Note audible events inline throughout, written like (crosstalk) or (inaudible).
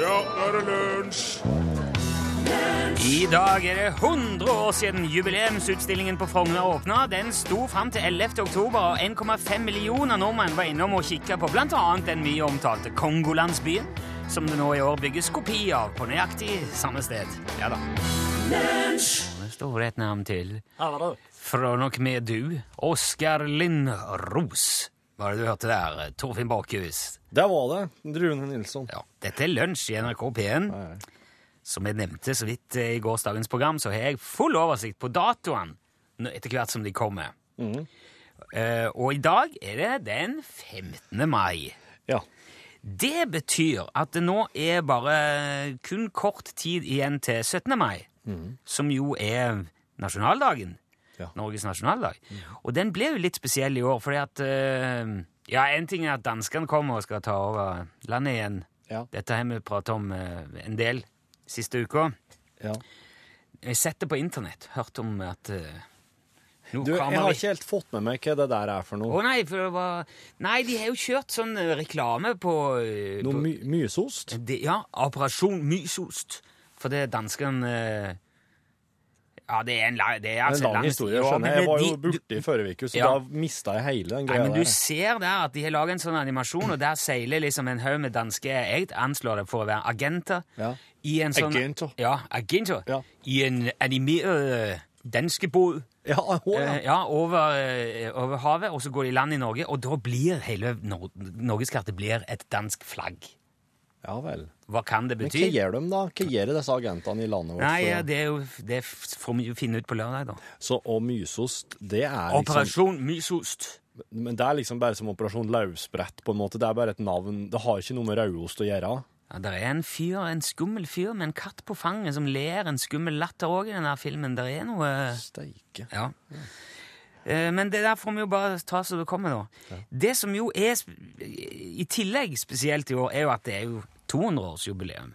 Ja, nå er det lunsj! I dag er det 100 år siden jubileumsutstillingen på Frogner åpna. Den sto fram til 11. oktober, og 1,5 millioner nordmenn var innom og kikka på bl.a. den mye omtalte Kongolandsbyen, som det nå i år bygges kopi av på nøyaktig samme sted. Ja da. Det står et navn til. Fra nok med du, Oskar Lindros. Hva var det du hørte der, Torfinn Bakhus? Det var det. Rune Nilsson. Ja, dette er lunsj i NRK P1. Som jeg nevnte så vidt eh, i gårsdagens program, så har jeg full oversikt på datoene etter hvert som de kommer. Eh, og i dag er det den 15. mai. Ja. Det betyr at det nå er bare kun kort tid igjen til 17. mai, som jo er nasjonaldagen. Ja. Norges nasjonaldag. Og den ble jo litt spesiell i år, fordi at eh, Ja, en ting er at danskene kommer og skal ta over landet igjen. Ja. Dette har vi pratet om eh, en del siste uka. ja. Jeg har sett det på internett. Hørt om at uh, Du, jeg har ikke helt fått med meg hva det der er for noe. Å nei, for det var Nei, de har jo kjørt sånn eh, reklame på, uh, Noe på my mysost? De, Ja, Operasjon Mysost. For det danskene eh, Ja, det er en, la- det er En lang, lang historie, Ja, skjønner jeg. Jeg var jo borte i forrige uke, så Ja. da mista jeg hele den Nei, der. men du der. ser der at de har laget en sånn animasjon, og der seiler liksom en haug med danske Jeg anslår det for å være agenter. Ja. I en sånn Agenter. Ja, agenter. Ja. I en animert uh, danskebåt. Ja, å, ja. Eh, ja, over, eh, over havet, og så går de i land i Norge, og da blir hele Nor norgeskartet et dansk flagg. Ja vel. Hva kan det bety? Men hva gjør de, da? Hva gjør disse agentene i landet vårt? Nei, ja, det, er jo, det får vi jo finne ut på lørdag, da. Så, og mysost, det er liksom Operasjon Mysost. Men det er liksom bare som Operasjon Løvsprett, på en måte. Det er bare et navn. Det har ikke noe med rødost å gjøre. Ja, det er en fyr, en skummel fyr med en katt på fanget som ler en skummel latter òg i denne filmen. Det er noe Steike. Ja. Eh, Men det der får vi jo bare ta så det kommer, da. Det som jo er i tillegg spesielt i år, er jo at det er jo 200-årsjubileum.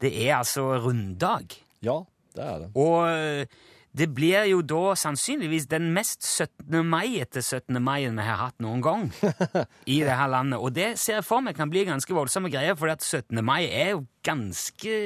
Det er altså runddag. Ja, det er det. Og eh, det blir jo da sannsynligvis den mest 17. mai etter 17. mai vi har hatt noen gang (laughs) i det her landet. Og det ser jeg for meg kan bli ganske voldsomme greier, for 17. mai er jo ganske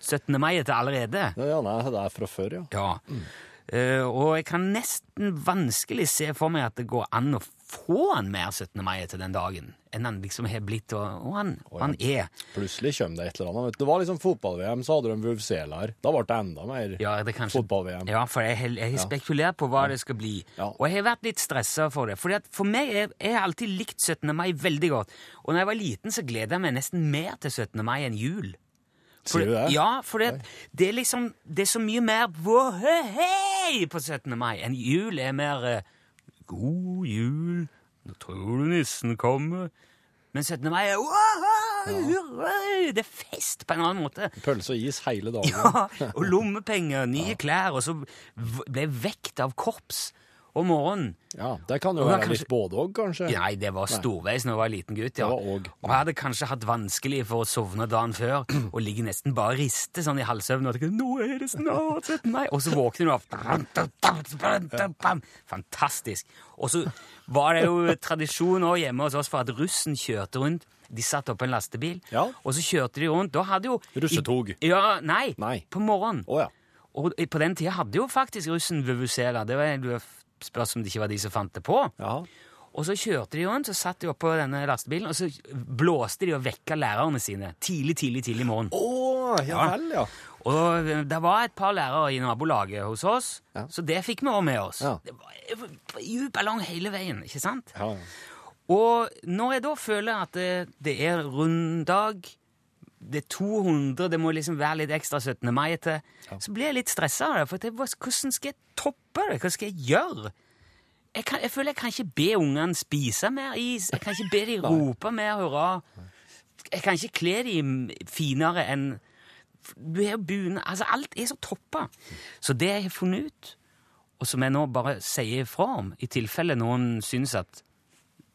17. mai etter allerede. Ja, nei, det er fra før, ja. Ja. Eh, og jeg kan nesten vanskelig se for meg at det går an å få han mer 17. mai etter den dagen enn han liksom har blitt, og, og han, og han er. Plutselig kommer det et eller annet. Det var liksom fotball-VM, så hadde de Vuvzela her. Da ble det enda mer Ja, fotball-VM. Ja, for jeg, har- spekulert på hva det skal bli. Ja. Og jeg har vært litt stressa for det. Fordi for meg er, jeg har alltid likt 17. mai veldig godt. Og når jeg var liten, så gleda jeg meg nesten mer til 17. mai enn jul. For Sier du det? Ja, for det, det er liksom Det er så mye mer på 17. mai enn jul er mer eh, God jul, nå tror du nissen kommer. Men 17. mai er ja. Det er fest på en annen måte. Pølse og is hele dagen. Ja, og (laughs) lommepenger, nye klær, og så ble jeg vekt av korps om morgenen. Ja, det kan jo være kanskje- litt både òg, kanskje. Nei, det var storveis når jeg var liten gutt, ja. Også. Og jeg hadde kanskje hatt vanskelig for å sovne dagen før, (clears throat) og ligge nesten bare og riste sånn i halvsøvnen og tenker nå er det snart 17. mai, og så våkner du av, fantastisk. Og så var det jo tradisjon òg hjemme hos oss for at russen kjørte rundt, de satt opp en lastebil, Ja. og så kjørte de rundt, da hadde jo... Russetog. Ja, nei, Nei. på morgenen. Oh, ja. Og på den tida hadde jo faktisk russen Vuvuzela. Det var spørs om det ikke var de som fant det på. Ja. Og så kjørte de rundt, så satt de oppå denne lastebilen, og så blåste de og vekka lærerne sine tidlig, tidlig, tidlig i morgen. Oh, ja vel, ja. Og det var et par lærere i nabolaget hos oss, Ja. så det fikk vi også med oss. Ja. Det var djup ballong hele veien, ikke sant? ja, ja. Og når jeg da føler at det, det er runddag, det er 200, det må liksom være litt ekstra 17. mai til, så blir jeg litt stressa av det. For jeg, hvordan skal jeg toppe det? Hva skal jeg gjøre? Jeg, kan, jeg føler jeg kan ikke be ungene spise mer is. Jeg kan ikke be de (laughs) rope mer hurra. Jeg kan ikke kle de finere enn Du er jo bunad Altså, alt er så toppa. Så det jeg har funnet ut, og som jeg nå bare sier ifra om, i tilfelle noen syns at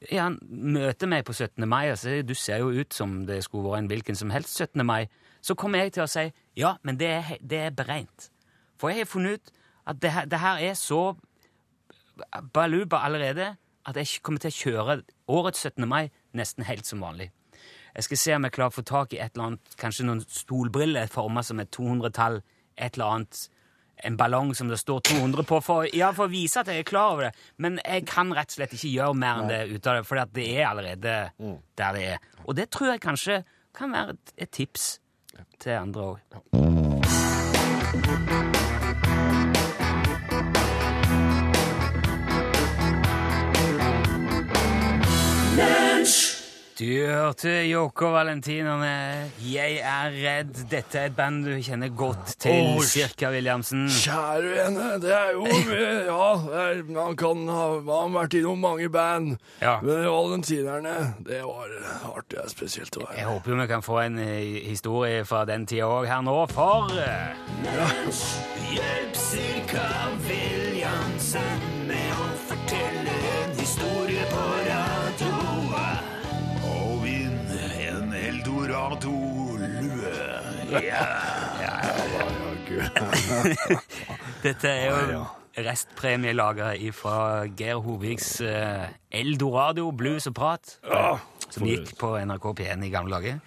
ja, han møter meg på 17. mai og sier du ser jo ut som det skulle vært en hvilken som helst 17. mai, så kommer jeg til å si ja, men det er, det er beregnt. For jeg har funnet ut at det her, det her er så baluba allerede at jeg kommer til å kjøre årets 17. mai nesten helt som vanlig. Jeg skal se om jeg klarer å få tak i et eller annet, kanskje noen stolbriller formet som et 200-tall, et eller annet, en ballong som det står 200 på, for, ja, for å vise at jeg er klar over det. Men jeg kan rett og slett ikke gjøre mer enn det ut av det, for det er allerede der det er. Og det tror jeg kanskje kan være et, et tips til andre òg. Du hørte Jåkå Valentinerne. Jeg er redd. Dette er et band du kjenner godt til, oh, Cirka Williamsen. Kjære vene, det er jo (laughs) Ja, er, man kan ha man har vært innom mange band, Ja. men Valentinerne, det var artig og spesielt å være. Jeg håper vi kan få en eh, historie fra den tida òg her nå, for ja. Hjelp Cirka Williamsen (laughs) Dette er jo restpremielager fra Geir Hoviks eh, Eldorado blues og prat. Som gikk på NRK P1 i gamle dager.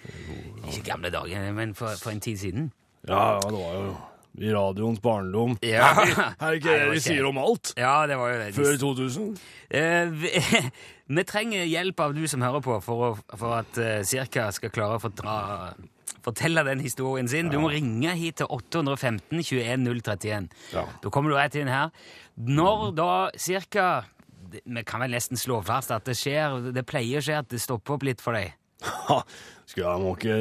Ikke gamle dager, men for, for en tid siden. Ja, det var jo i radioens barndom. Ja. (laughs) Er ikke det de sier om alt? Ja, det var jo det. Før 2000? Eh, vi, (laughs) vi trenger hjelp av du som hører på, for, å, for at uh, Cirka skal klare å fordra, fortelle den historien sin. Du må ringe hit til 815 21 031. Ja. Da kommer du rett inn her. Når da Cirka Vi kan vel nesten slå fast at det skjer Det pleier å skje at det stopper opp litt for deg. (laughs) Ha, skal jeg må ikke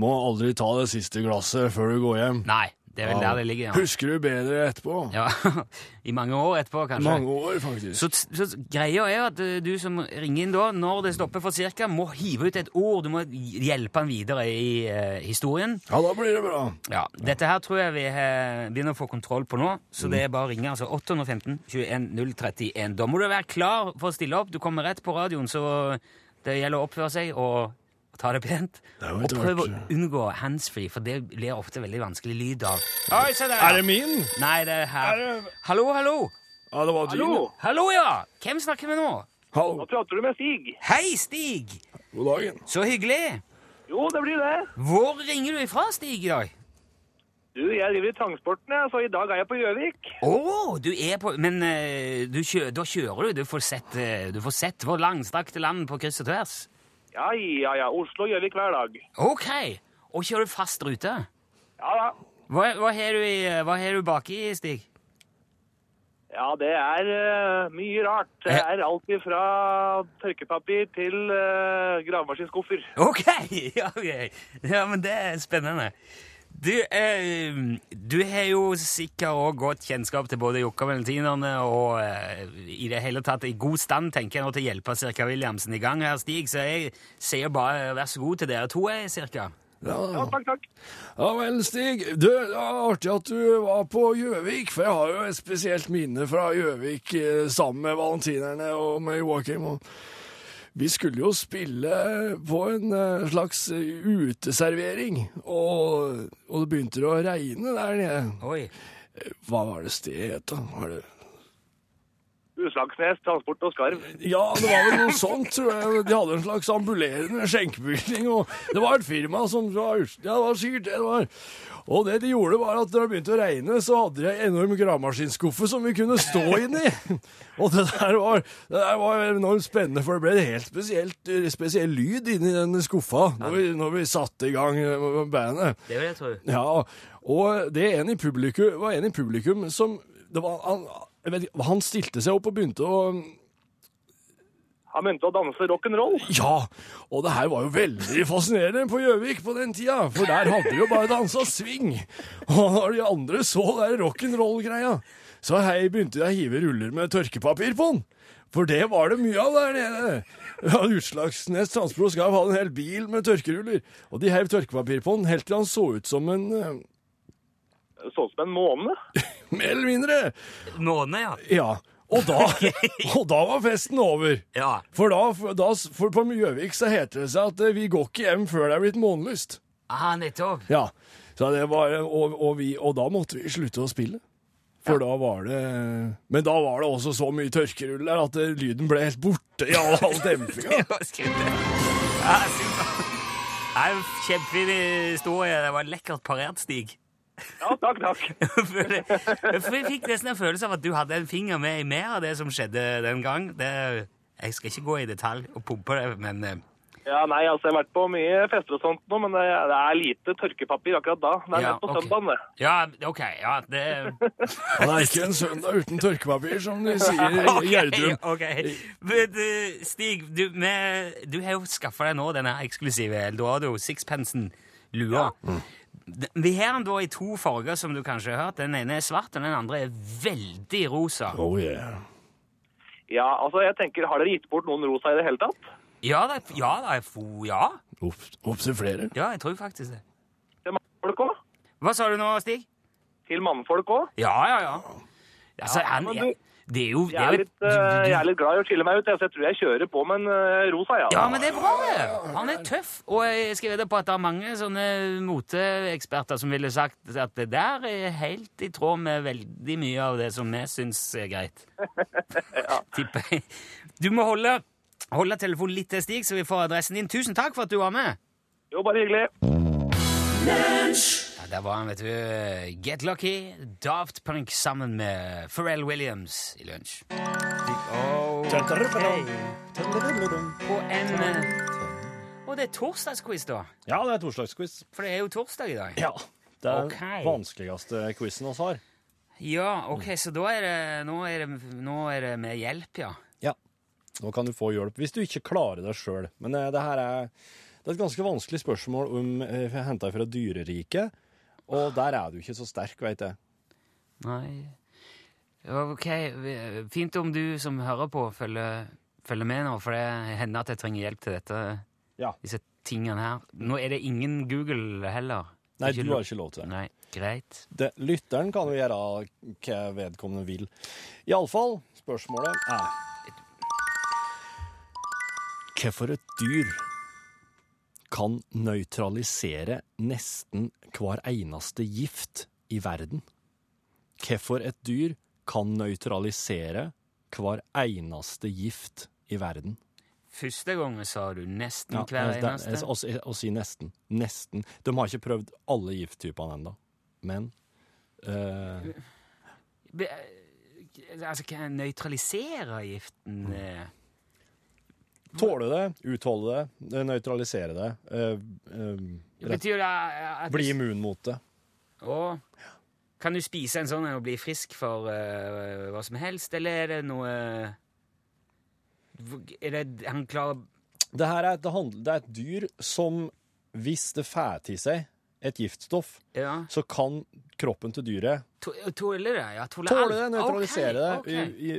Må aldri ta det siste glasset før du går hjem. Nei, det er vel der det ligger. Ja. Husker du bedre etterpå? ja. (laughs) I mange år etterpå, kanskje. Mange år, faktisk. Så, så greia er at eh, du som ringer inn da, når det stopper for cirka, må hive ut et ord. Du må hjelpe han videre i uh, historien. Ja, da blir det bra. Ja, Dette her tror jeg vi uh, begynner å få kontroll på nå, så Mm. det er bare å ringe. altså 815 21 031. Da må du være klar for å stille opp. Du kommer rett på radioen, så det gjelder å oppføre seg og ta det pent. Det Og prøv å unngå handsfree, for det blir ofte veldig vanskelig lyd av. Oi, se der! Er det min? Nei, det er her. Er det- Hallo, hallo! Ja, det var din. Hallo, Hallo, ja! Hvem snakker vi nå? Hallo. nå prater du med Stig. Hei, Stig! God dagen. Så hyggelig! Jo, det blir det. Hvor ringer du ifra, Stig, i dag? Du, jeg driver i Tangsporten, jeg, så i dag er jeg på Gjøvik. Å, du er på Men eh, du kjø, da kjører du? Du får sett, eh, du får sett vår langstrakte land på kryss og tvers? Ja, ja, ja. Oslo-Gjøvik hver dag. Ok! Og kjører du fast rute? Ja da. Hva, hva har du, du baki, Stig? Ja, det er uh, mye rart. Det er alt fra tørkepapir til uh, gravemaskinskuffer. Ok! (laughs) Ja, ok. ja, men det er spennende. Du, eh, du har jo sikkert òg godt kjennskap til både Jokka Valentinerne og eh, i det hele tatt i god stand, tenker jeg nå, til å hjelpe Sirka Williamsen i gang her, Stig. Så jeg sier bare vær så god til dere to, jeg, Cirka. Ja, Ja, takk, takk. ja vel, Stig. Du, det var artig at du var på Gjøvik, for jeg har jo et spesielt minne fra Gjøvik eh, sammen med valentinerne og med Joakim. og Vi skulle jo spille på en eh, slags eh, uteservering, og, og det begynte å regne der nede. Oi. Hva var det stedet het, da? Var det Utslagsnes, Transport og Skarv. Ja, det var vel noe sånt, tror jeg. De hadde en slags ambulerende skjenkebygning, og det var et firma som var Ja, det var sikkert det det var. Og det de gjorde, var at når det begynte å regne, så hadde de en enorm gravemaskinskuffe som vi kunne stå inni. (laughs) Og det der var, det der var enormt spennende, for det ble helt spesielt, spesiell lyd inni den skuffa når vi, når vi satte i gang eh, bandet. Det vil jeg tro. Ja, og det en i publikum, var en i publikum som det var, han, vet han stilte seg opp og begynte å Han begynte å danse rock'n'roll. Ja, og det her var jo veldig fascinerende på Gjøvik på den tida, for der hadde de jo bare dansa swing. Og når de andre så der rock'n'roll-greia, så hei, begynte de å hive ruller med tørkepapir på den. For det var det mye av der nede. Ja, Utslagsnes Transpro skal ha en hel bil med tørkeruller. Og de heiv tørkepapir på den helt til han så ut som en eh, Så ut som en måne. (laughs) Mer eller mindre. Måne, ja. Ja. Og da, (laughs) og da var festen over. Ja. For, da, for, da, for på Gjøvik så heter det seg at eh, vi går ikke hjem før det er blitt månelyst. Aha, nettopp. Ja, så det var, og, og, vi, og da måtte vi slutte å spille. For da var det Men da var det også så mye tørkerull der at det, lyden ble helt borte i all, all dempinga. (laughs) Ja. Ja, kjempefin historie. Det var lekkert parert, Stig. Ja, takk, takk. (laughs) Jeg fikk nesten en følelse av at du hadde en finger med i mer av det som skjedde den gang. Det, jeg skal ikke gå i detalj og pumpe det, men eh, Ja, nei, altså, jeg har vært på mye fester og sånt nå, men det, det er lite tørkepapir akkurat da. Det er Ja, på okay. søndagen, det. Ja, OK. Ja, det (laughs) Det er ikke en søndag uten tørkepapir, som de sier i (laughs) Ok, Gjerdrum. ok. Men, uh, Stig, du, med, du har jo skaffa deg nå denne eksklusive Eldorado Sixpensen-lua. Vi har den da i to farger, som du kanskje har hørt. Den ene er svart, og den andre er veldig rosa. Oh yeah. Ja, altså, jeg tenker, har dere gitt bort noen rosa i det hele tatt? Ja, er- ja, det er fo- ja. Opptil flere. ja, jeg tror faktisk det. Til mannfolk òg? Hva sa du nå, Stig? Til mannfolk òg? Ja, ja, ja. Altså, Ja, han, jeg, det er jo det Jeg er er jo- litt, du- eh, du- jeg er litt glad i å skille meg ut, jeg, så jeg tror jeg kjører på med en eh, rosa, ja. Ja, men det er bra, det. Han er tøff. Og jeg skal vedde på at det er mange sånne moteeksperter som ville sagt at det der er helt i tråd med veldig mye av det som vi syns er greit. (laughs) Tipper jeg. Du må holde, holde telefonen litt til, Stig, så vi får adressen din. Tusen takk for at du var med. Jo, bare hyggelig. Der var han, vet du. Get Lucky, Daft Punk sammen med Pharrell Williams i lunsj. På en eh, Og det er torsdagsquiz, da. Ja, det er torsdagsquiz. For det er jo torsdag i dag. Ja. Det er okay. den vanskeligste quizen vi har. Ja, ok, så da er det Nå er det, nå er det med hjelp, ja. Ja. Nå kan du få hjelp hvis du ikke klarer det sjøl. Men eh, det her er, det er et ganske vanskelig spørsmål om eh, henta fra dyreriket. Og der er du ikke så sterk, veit jeg. Nei Ok, fint om du som hører på, følger, følger med nå, for det hender at jeg trenger hjelp til dette, Ja. disse tingene her. Nå er det ingen Google heller. Nei, Ikke du har ikke lov til det. Nei, greit. det. Lytteren kan jo gjøre hva vedkommende vil. Iallfall, spørsmålet er Hvorfor et dyr kan nøytralisere nesten hver eneste gift i verden? Hvorfor et dyr kan nøytralisere hver eneste gift i verden? Første gangen sa du nesten Ja, hver eneste. Å si- nesten. Nesten. De har ikke prøvd alle gifttypene ennå, men uh... Be- Altså, kan jeg nøytralisere giften? eh? Tåle det, utholde det, eh, nøytralisere det, Øh, øh, det at bli immun mot det. Å, kan du spise en sånn og bli frisk for øh, hva som helst, eller er det noe Er det han klarer Det her er, det handler, det er et dyr som, hvis det får til seg et giftstoff, Ja. så kan kroppen til dyret Tåle det? Ja, tåle, det, nøytralisere Ok, det, i, i,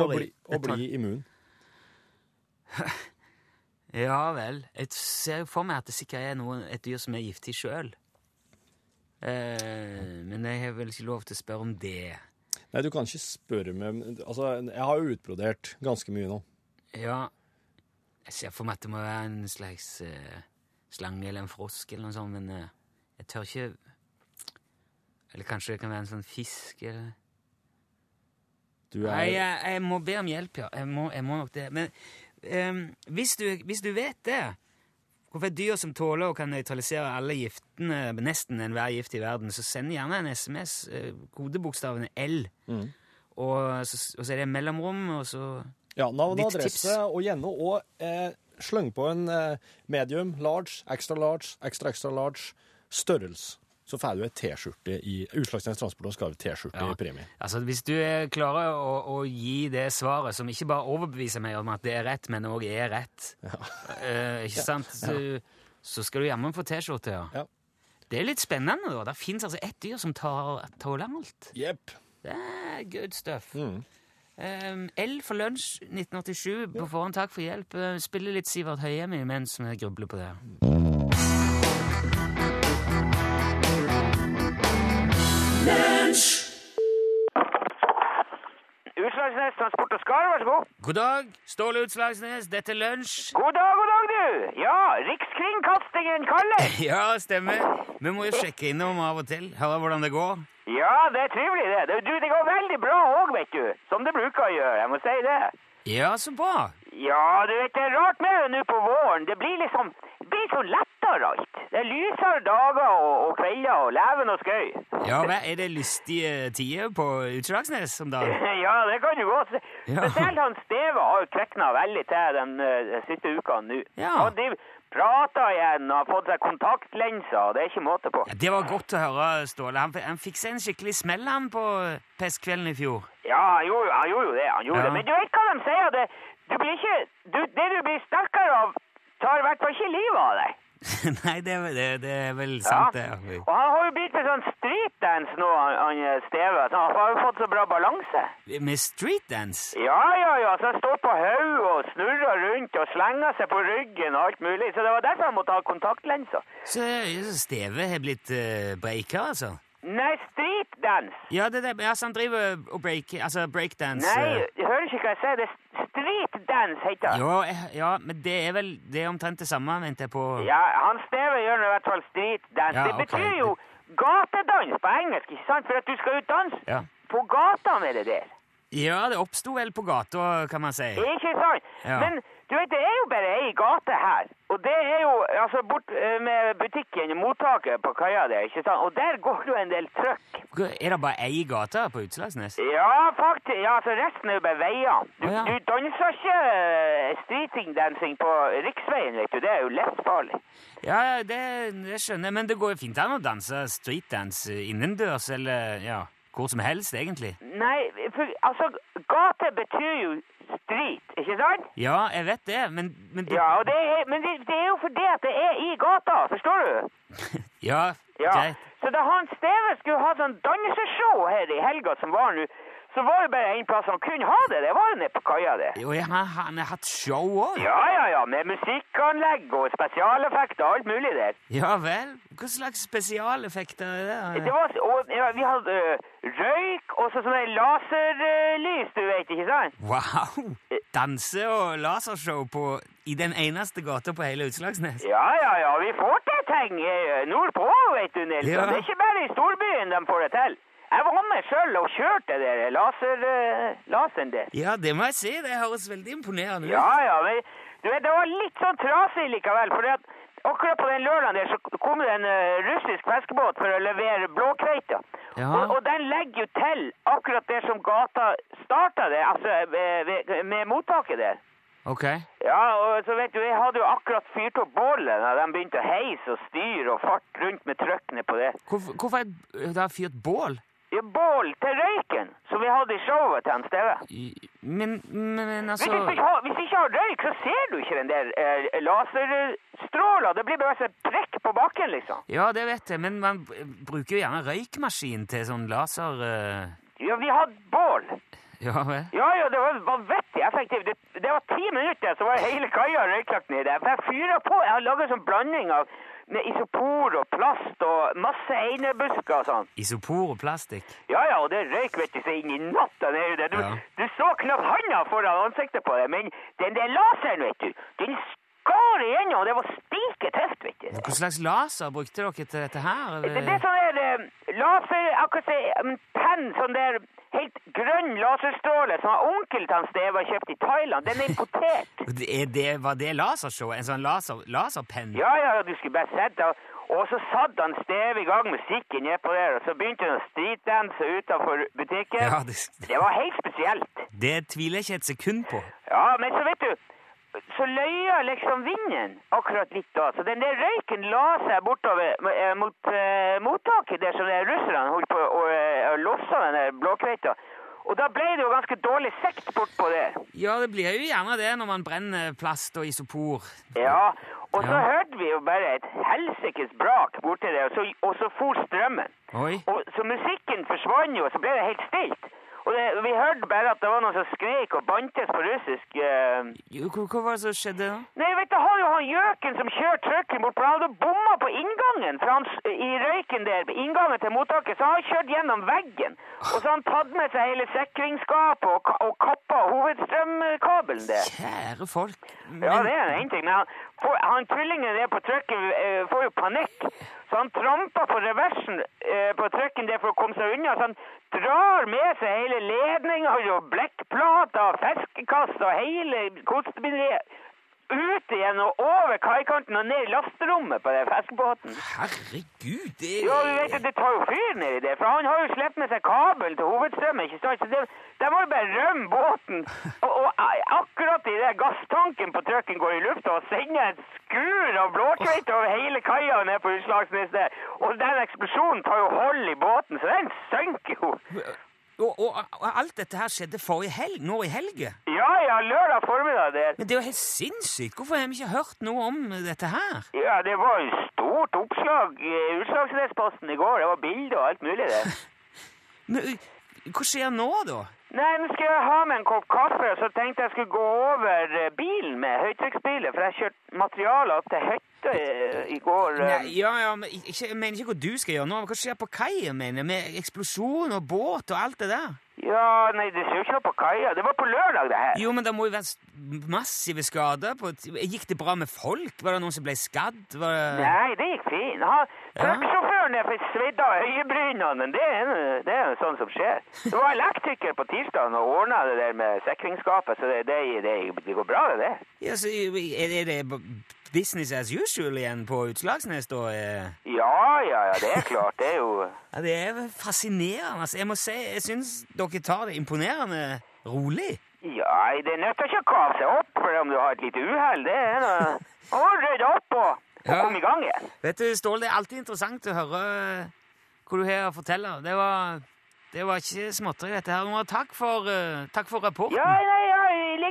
og, bli, og bli immun. (laughs) Ja vel. Jeg ser for meg at det sikkert er noe, et dyr som er giftig sjøl. Eh, men jeg har vel ikke lov til å spørre om det. Nei, du kan ikke spørre meg Altså, jeg har jo utbrodert ganske mye nå. Ja Jeg ser for meg at det må være en slags uh, slange eller en frosk eller noe sånt, men uh, jeg tør ikke Eller kanskje det kan være en sånn fisk eller Du er Nei, jeg, jeg må be om hjelp, ja. Jeg må, jeg må nok det. Men ehm, hvis, du, hvis du vet det Hvorfor et dyr som tåler og kan nøytralisere alle giftene, nesten enhver gift i verden, så send gjerne en SMS, eh, kodebokstavene L, Mm. og, så, og så er det mellomrom, og så Ja, navn og adresse, tips. og gjerne og eh, sløng på en eh, medium, large, extra large, extra extra large størrelse. Så får du ei T-skjorte i Utslagsnes Transport og skal ha T-skjorte Ja. i premie. Altså, Hvis du er klarer å, å gi det svaret, som ikke bare overbeviser meg om at det er rett, men òg er rett, eh, ikke sant, så, så skal du jammen få T-skjorte, ja. Ja. Det er litt spennende, da. Det fins altså ett dyr som tar, tåler alt. Yep. Det er good stuff. Mm. Um, L for lunsj 1987. På forhånd takk for hjelp. Uh, Spiller litt Sivert Høyemi mens vi grubler på det. Utslagsnes Transport og Skar, vær så god. God dag, Ståle Utslagsnes. Dette er lunsj. God dag, god dag, du. Ja, Rikskringkastingen kaller. (laughs) Ja, stemmer. Vi må jo sjekke innom av og til. Høre hvordan det går. Ja, det er trivelig det. Du, det går veldig bra òg, vet du. Som det bruker å gjøre, jeg må si det. Ja, så bra. Ja, du vet, det er rart med det nå på våren. Det blir liksom det blir så lettere alt. Det er lysere dager og, og kvelder og leven og skøy. Ja, men Er det lystige tider på Utslagsnes om dagen? (laughs) Ja, det kan du godt si. Ja. Spesielt han Steve har kvekna veldig til den eh, siste uka nå. Ja. Han driver prater igjen og har fått seg kontaktlenser, og det er ikke måte på. Ja, det var godt å høre, Ståle. Han, han fikk seg en skikkelig smell han på pestkvelden i fjor. Ja, han gjorde, jo- han gjorde jo det. han gjorde Ja. det. Men du vet hva de sier? Det, du blir ikke, du, det du blir sterkere av, tar i hvert fall ikke livet av deg. Nei, det, det, det er vel sant, det. Og han har jo begynt med sånn streetdance nå, han, han eh, Steve. Han har jo fått så bra balanse. Med streetdance? Ja, ja, ja. Så han står på hodet og snurrer rundt og slenger seg på ryggen og alt mulig. Så det var derfor han måtte ha kontaktlenser. Så så Steve har blitt uh, breaker, altså? Nei, streetdance. Ja, det er det. Altså, han driver og break, altså breakdance Nei, du hører ikke hva jeg sier. Det er streetdance, heter det. Jo, ja, men det er vel det er omtrent det samme, mente jeg på. Ja, han Steve gjør i hvert fall streetdance. Ja, det betyr betyr jo gatedans på engelsk, ikke sant? For at du skal ut danse Ja. på gata med det der. Ja, det oppsto vel på gata, kan man si. Ikke sant? Ja. Men du vet, det er jo bare ei gate her. Og det er jo altså bort eh, med butikken, mottaket på kaia der, ikke sant? Og der går det jo en del trøkk. Er det bare ei gate på Utslagsnes? Ja, faktisk. Ja, altså resten er jo bare veier. Du, ja. du danser ikke eh, streeting-dancing på riksveien, vet du. Det er jo livsfarlig. Ja, ja, det, det skjønner jeg, men det går jo fint an å danse streetdance innendørs, eller ja, hvor som helst, egentlig. Nei, for altså, gate betyr jo street, ikke sant? Ja, jeg vet det, men, men det, Ja, og det er, men det, det er jo fordi at det er i gata, forstår du? (laughs) ja, Ja. greit. Så da han Steve skulle ha sånn danseshow her i helga som var nå, så var det bare en plass han kunne ha det. Det var jo nede på kaia det. Jo, ja, han, han har hatt show òg. Ja, ja, ja, med musikkanlegg og spesialeffekter og alt mulig der. Ja vel? Hva slags spesialeffekter er det? Det var, og, ja, vi hadde røyk og så sånne laserlys, du vet, ikke sant? Wow! Danse- og lasershow på, i den eneste gata på hele Utslagsnes? Ja, ja, ja, vi får til ting nordpå, vet du, Nilsson. Ja. Det er ikke bare i storbyen de får det til. Jeg var med selv og kjørte det der laser, ø, laseren der. Ja, det må jeg si. Det høres veldig imponerende ut. Ja, ja, men du vet, det var litt sånn trasig likevel, for at akkurat på den lørdagen der så kom det en eh, russisk fiskebåt for å levere blåkveita. Ja. Og, og den legger jo til akkurat der som gata starta det, altså eh, ved- med mottaket der. Ok. Ja, og så vet du, jeg hadde jo akkurat fyrt opp bålet da de begynte å heise og styre og fart rundt med trøkkene på det. Hvorfor, hvorfor er det fyrt bål? Ja, bål til røyken, som vi hadde i showet til han Steve. Men, men, men altså hvis, du ikke har, hvis ikke har røyk, så ser du ikke den der eh, laserstråla. Det blir bare sånn prekk på bakken, liksom. Ja, det vet jeg, men man bruker jo gjerne røykmaskin til sånn laser... eh, Ja, vi hadde bål. Ja vel? Ja, ja, det var vanvittig effektivt. Det, det var ti minutter, så var hele kaia røyklagt nedi. Jeg fyra på. Jeg har laga sånn blanding av med isopor og plast og masse einebusker og sånn. Isopor og plastikk. Ja, ja, og det røyk vet du, så inn i natta. Du, Ja. du så knapt handa foran ansiktet på deg, men den der laseren, vet du, den skar igjennom, og det var stiketøft, vet du. Hva slags laser brukte dere til dette her? Det, det er sånn der eh, laser, akkurat si, en penn, sånn der helt grønn laserstråle som onkelen onkel til Steve har kjøpt i Thailand. Den er importert. (laughs) Det det, var det lasershow? En sånn laser, laserpenn? Ja, ja, du skulle bare sett det. Og så satt han Steve i gang musikken nedpå der, og så begynte han å streetdanse utenfor butikken. Ja, det, Det var helt spesielt. det tviler jeg ikke et sekund på. Ja, men så vet du, så løya liksom vinden akkurat litt da. Så den der røyken la seg bortover eh, mot eh, mottaket der som russerne holdt på å uh, losse den der blåkveita. Og da ble det jo ganske dårlig sekt bortpå der. Ja, det blir jo gjerne det når man brenner plast og isopor. Ja, og så Ja. hørte vi jo bare et helsikes brak borti der, og så, og så for strømmen. Oi. Og så musikken forsvant jo, og så ble det helt stilt. Og det, vi hørte bare at det var noen som skrek og bantes på russisk. Uh... Jo, Hva, var det som skjedde da? Nei, vet du, har jo han gjøken som kjører trucken bort på, han hadde bomma på inngangen for han, i røyken der, inngangen til mottaket, så han har kjørt gjennom veggen. Og så har han tatt med seg hele sikringsskapet og, og kappa hovedstrømkabelen der. Kjære folk. Men, Ja, det er en ting, men han, får, han tvillingen der på trøkken, eh, får jo panikk. Så han tramper på reversen eh, på trøkken der for å komme seg unna. Så han drar med seg hele ledninga og blekkplater, og fiskekast og hele kostebinderiet ut igjen og over kaikanten og ned i lasterommet på den fiskebåten. Herregud, det Ja, du vet at det tar jo fyr nedi der, for han har jo sluppet med seg kabel til hovedstrømmen, ikke sant? Så det, de må jo bare rømme båten. Og, og akkurat i det gasstanken på trucken går i lufta og sender et skur av blåkveite over hele kaia ned på Utslagsnes der. Og den eksplosjonen tar jo hold i båten, så den synker jo. Og, og, og alt dette her skjedde forrige helg, nå i helge. Ja, ja, lørdag formiddag der. Men det er jo helt sinnssykt. Hvorfor har vi ikke hørt noe om dette her? Ja, det var jo stort oppslag i Utslagsnesposten i går. Det var bilder og alt mulig der. (laughs) Men hva skjer nå, da? Nei, nå skal jeg ha med en kopp kaffe, og så tenkte jeg skulle gå over eh, bilen med høytrykksbilen, for jeg kjørte materialer til hytta eh, i går. eh. Nei, ja, ja, men ikke, jeg mener ikke hva du skal gjøre nå. men Hva skjer på kaia, mener jeg? Med eksplosjon og båt og alt det der? Ja, nei, det ser jo ikke noe på kaia. Det var på lørdag, det her. Jo, men det må jo være massive skader på Gikk det bra med folk? Var det noen som ble skadd? Det... Nei, det gikk fint. Trucksjåføren er fikk svidd av øyebrynene. Det det er jo sånn som skjer. Det var elektriker på tirsdag og ordna det der med sikringsskapet, så det, det, det, går bra, det. Ja, så er det business as usual igjen på Utslagsnes, da? eh? Ja, ja, ja, det er klart. Det er jo Ja, det er fascinerende. Altså, jeg må si, jeg syns dere tar det imponerende rolig. Ja, det nytter ikke å kave seg opp for om du har et lite uhell. Det er noe Å, rydde opp og, og Ja. komme i gang igjen. Vet du, Ståle, det er alltid interessant å høre hva du har å fortelle. Det var, det var ikke småtteri, dette her. Takk for, eh, takk for rapporten. Ja, nei,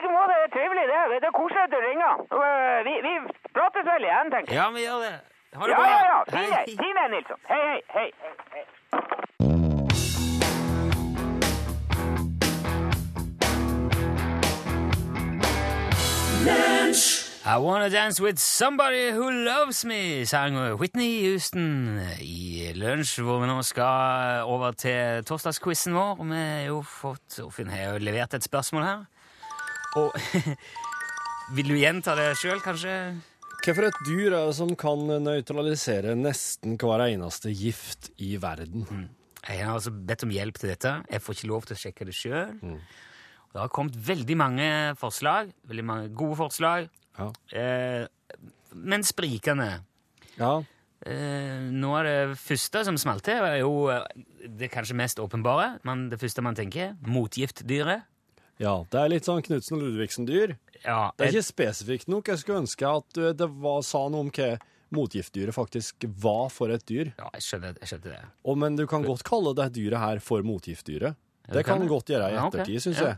like måte. Det er trivelig, det. Det er koselig at du ringer. Eh, Vi, vi prates vel igjen, tenker jeg. Ja, vi gjør det. Ha det Ja, bra. ja, ja. Hei. Fin det. Fin Nilsson. Hei, hei, hei. hei, hei. I wanna dance with somebody who loves me, sang Whitney Houston i lunsj, hvor vi nå skal over til torsdagsquizen vår. Vi har jo fått Finn har jo levert et spørsmål her. Og (laughs) Vil du gjenta det sjøl, kanskje? Hvorfor et dyr er det som kan nøytralisere nesten hver eneste gift i verden? Jeg har altså bedt om hjelp til dette. Jeg får ikke lov til å sjekke det sjøl. Mm. Det har kommet veldig mange forslag. Veldig mange gode forslag. Ja. Eh, men sprikende. Ja, Eh, noe av det første som smalt til, er jo eh, det kanskje mest åpenbare. Men det første man tenker, motgiftdyret. Ja det er litt sånn Knutsen og Ludvigsen-dyr. Ja, Det er ikke spesifikt nok. Jeg skulle ønske at uh, det var, sa noe om hva motgiftdyret faktisk var for et dyr. ja jeg, skjønner, jeg skjønner det. Og, men du kan godt kalle det dyret her for motgiftdyret. Ja, Det kan det. godt gjøre i Ja, okay. ettertid, syns jeg.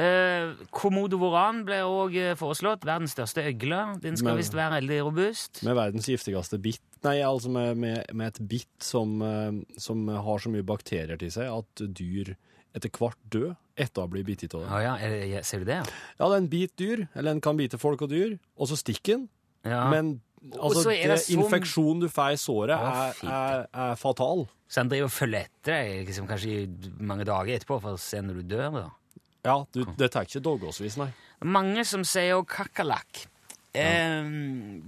Eh, Komodo voran ble òg foreslått. Verdens største øgle. Den skal visst være veldig robust. Med verdens giftigste bitt. Nei, altså med, med, med et bitt som, eh, som har så mye bakterier til seg at dyr etter hvert død etter å blitt bitt av det. Ja, ja, du det, ja, Ser du det? Ja, den biter dyr, eller den kan bite folk og dyr, og så stikker den. Ja. Men altså, så er det det sånn- infeksjonen du får i såret, er, er, er fatal. Så han driver og følger etter deg liksom, kanskje i mange dager etterpå for å se når du dør? da. Ja, du, det tar ikke dagevis, nei. Mange som sier jo kakerlakk. Eh,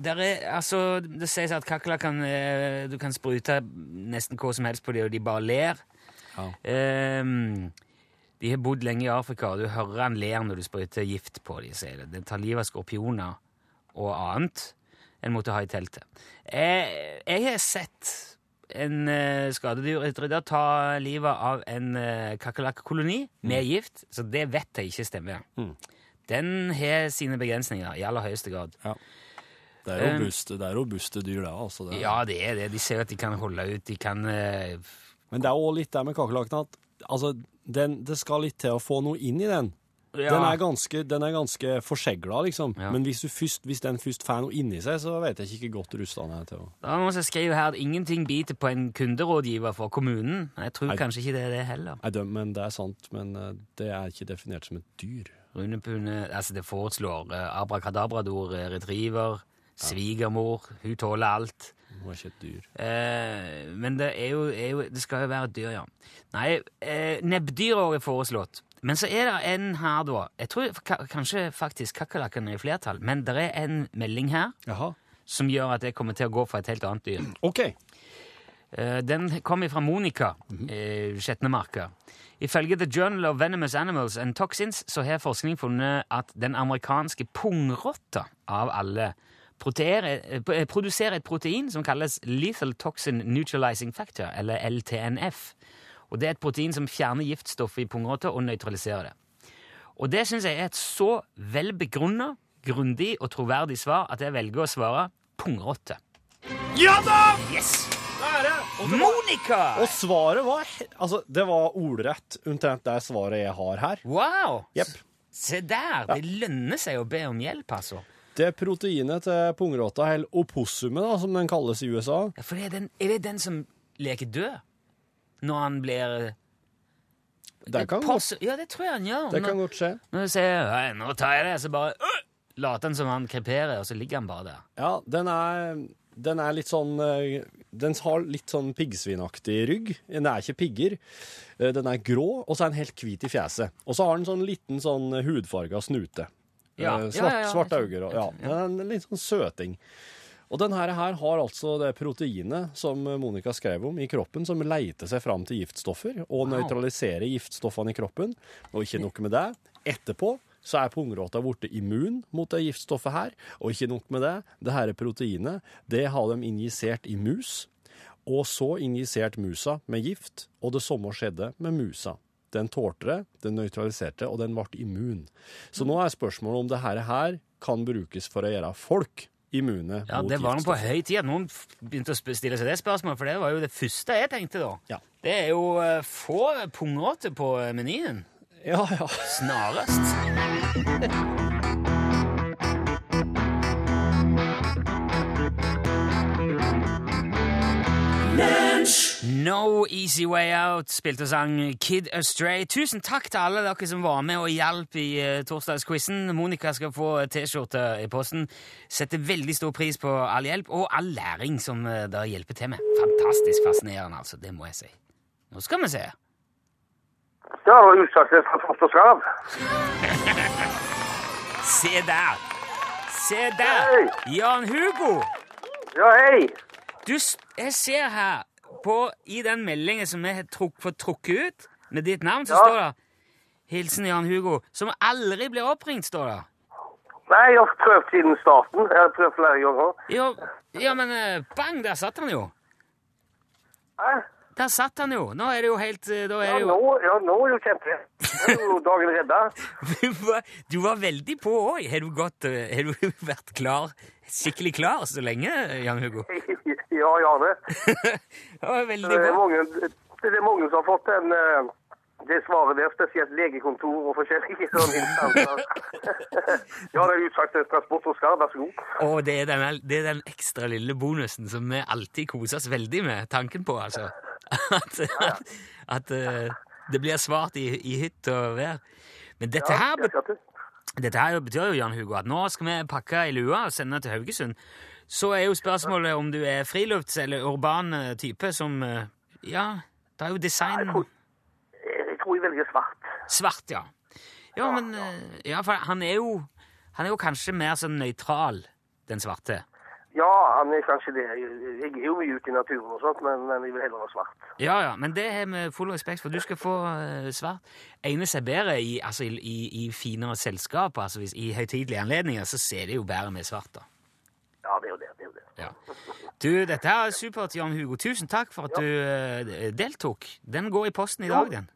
der er, altså, det sies at kakerlakk kan eh, Du kan sprute nesten hva som helst på dem, og de bare ler. Ja. Eh, de har bodd lenge i Afrika, og du hører han ler når du sprøyter gift på dem. sier det. Den tar livet av skorpioner og annet en måtte ha i teltet. Eh, jeg har sett en eh, skadedyrutrydder ta livet av en eh, kakerlakkoloni med gift, så det vet jeg ikke stemmer. Den har sine begrensninger i aller høyeste grad. Det er robuste, det er robuste dyr, da, Altså, det. Ja, det er det. De ser at de kan holde ut, de kan eh, Men det er òg litt der med kakerlakken at altså, den, det skal litt til å få noe inn i den. ja. Den er ganske, den er ganske forsegla, liksom. Ja. Men hvis, du først, hvis den først får noe inni seg, så vet jeg ikke godt rusta den er til å er noen som skriver her at ingenting biter på en kunderådgiver for kommunen. Jeg tror jeg, kanskje ikke det er det heller. Jeg men det er sant. Men eh, det er ikke definert som et dyr. Rune Pune, altså det foreslår uh, abrakadabrador, eh, retriever, svigermor, hun tåler alt. Det var ikke et dyr. Eh, men det, er jo, er jo, det skal jo være et dyr, ja. Nei, eh, nebbdyr er foreslått. Men så er det en her, da. Jeg tror kanskje faktisk kakerlakken er i flertall, men det er en melding her Jaha. som gjør at jeg kommer til å gå for et helt annet dyr. OK. Eh, Den kom fra Monica, eh, Skjetnemarka. Ifølge The Journal of Venomous Animals and Toxins så har forskning funnet at den amerikanske pungrotta av alle produserer et protein som kalles Lethal Toxin Neutralizing Factor, eller LTNF. Og Det er et protein som fjerner giftstoffet i pungrotta og nøytraliserer det. Og det syns jeg er et så velbegrunna, grundig og troverdig svar at jeg velger å svare pungrotte. Ja da! Yes! Monica! og svaret var Altså, det var ordrett omtrent det svaret jeg har her. Wow! Yep. Se der! Det lønner seg å be om hjelp, altså. Det proteinet til pungrotta, eller opossumet, da, som den kalles i USA, Ja, for er, den, er det den som leker død? Når han blir det kan, godt, Ja, det tror jeg han gjør. det kan godt skje. når du sier «Hei, 'nå tar jeg det', så bare øh, later han som han kreperer, og så ligger han bare der. Ja, den er, den er litt sånn eh, Den har litt sånn piggsvinaktig rygg. Den er ikke pigger. Eh, Den er grå, og så er den helt hvit i fjeset. Og så har den sånn liten sånn hudfarga snute. Ja, Eh, ja, Svart, ja, svarte øyne. og- Ja, en litt sånn søting. Og denne her, har altså det proteinet som Monica skrev om i kroppen, som leiter seg fram til giftstoffer og Wow. nøytraliserer giftstoffene i kroppen. Og ikke nok med det. Etterpå så er pungråta blitt immun mot det giftstoffet her. Og ikke nok med det. Det her proteinet, det har de injisert i mus. Og så injisert musa med gift, og det samme skjedde med musa. Den tålte det, den nøytraliserte, og den ble immun. Så nå er spørsmålet om det her, kan brukes for å gjøre folk immune Ja, mot Det var nå på høy tid at noen begynte å stille seg det spørsmålet, for det var jo det første jeg tenkte da. Ja. Det er jo eh, få pungåter på menyen. Ja, ja. Snarest. (laughs) No Easy Way Out spilte og sang Kid Astray. Tusen takk til alle dere som var med og hjalp i uh, torsdagsquizen. Monica skal få T-skjorte i posten. Setter veldig stor pris på all hjelp og all læring som uh, dere hjelper til med. Fantastisk fascinerende, altså. Det må jeg si. Nå skal vi se. Ja, utsatt fra Skarv. (laughs) Se der! Se der! Jan Hugo! Ja, hei. Du, jeg ser her på, i den meldingen som vi har truk, fått trukket ut, med ditt navn, så Ja. står det 'Hilsen Jan Hugo', som aldri blir oppringt, står det. Nei, jeg har prøvd siden starten. Jeg har prøvd flere ganger. Jo, ja, men eh, bang, der satt han jo. Hæ? Der satt han jo. Nå er det jo helt da er Ja, det nå, jo ja, nå er jo kjempe. Nå er jo dagen redda. (laughs) du var, du var veldig på òg. Har du gått eh, Har du (laughs) vært klar, skikkelig klar så lenge, Jan Hugo? (laughs) Ja, ja, det. Det var veldig Det er mange, det er mange som har fått den, eh, det svaret der, spesielt legekontor og forskjellige (laughs) sånne instanser. (laughs) ja, det er utsatt en transport og skar, vær så god. Og det er, den, det er den ekstra lille bonusen som vi alltid koser oss veldig med tanken på, altså. At, at, at eh, det blir svart i, i hytt og vær. Men dette her, jeg. Dette her betyr jo, Jan Hugo, at nå skal vi pakke i lua og sende til Haugesund. Så er jo spørsmålet om du er frilufts- eller urban eh, type som eh, Ja, det er jo design Jeg tror, jeg tror jeg velger svart. Svart, ja. Ja, men eh, Ja, for han er jo Han er jo kanskje mer sånn nøytral, den svarte. Ja, han er kanskje det. Jeg er jo mye ute i naturen og sånt, men, men jeg vil heller ha svart. Ja, ja, men det har vi full respekt for. Du skal få eh, svart. Egner seg bedre i, altså, i, i, finere selskap, altså hvis, i høytidelige anledninger, så ser det jo bedre med svart, da. Ja, det er jo det. det, er jo det. Ja. Du, dette er supert, Jan Hugo. Tusen takk for at du eh, deltok. Den går i posten i dag, den.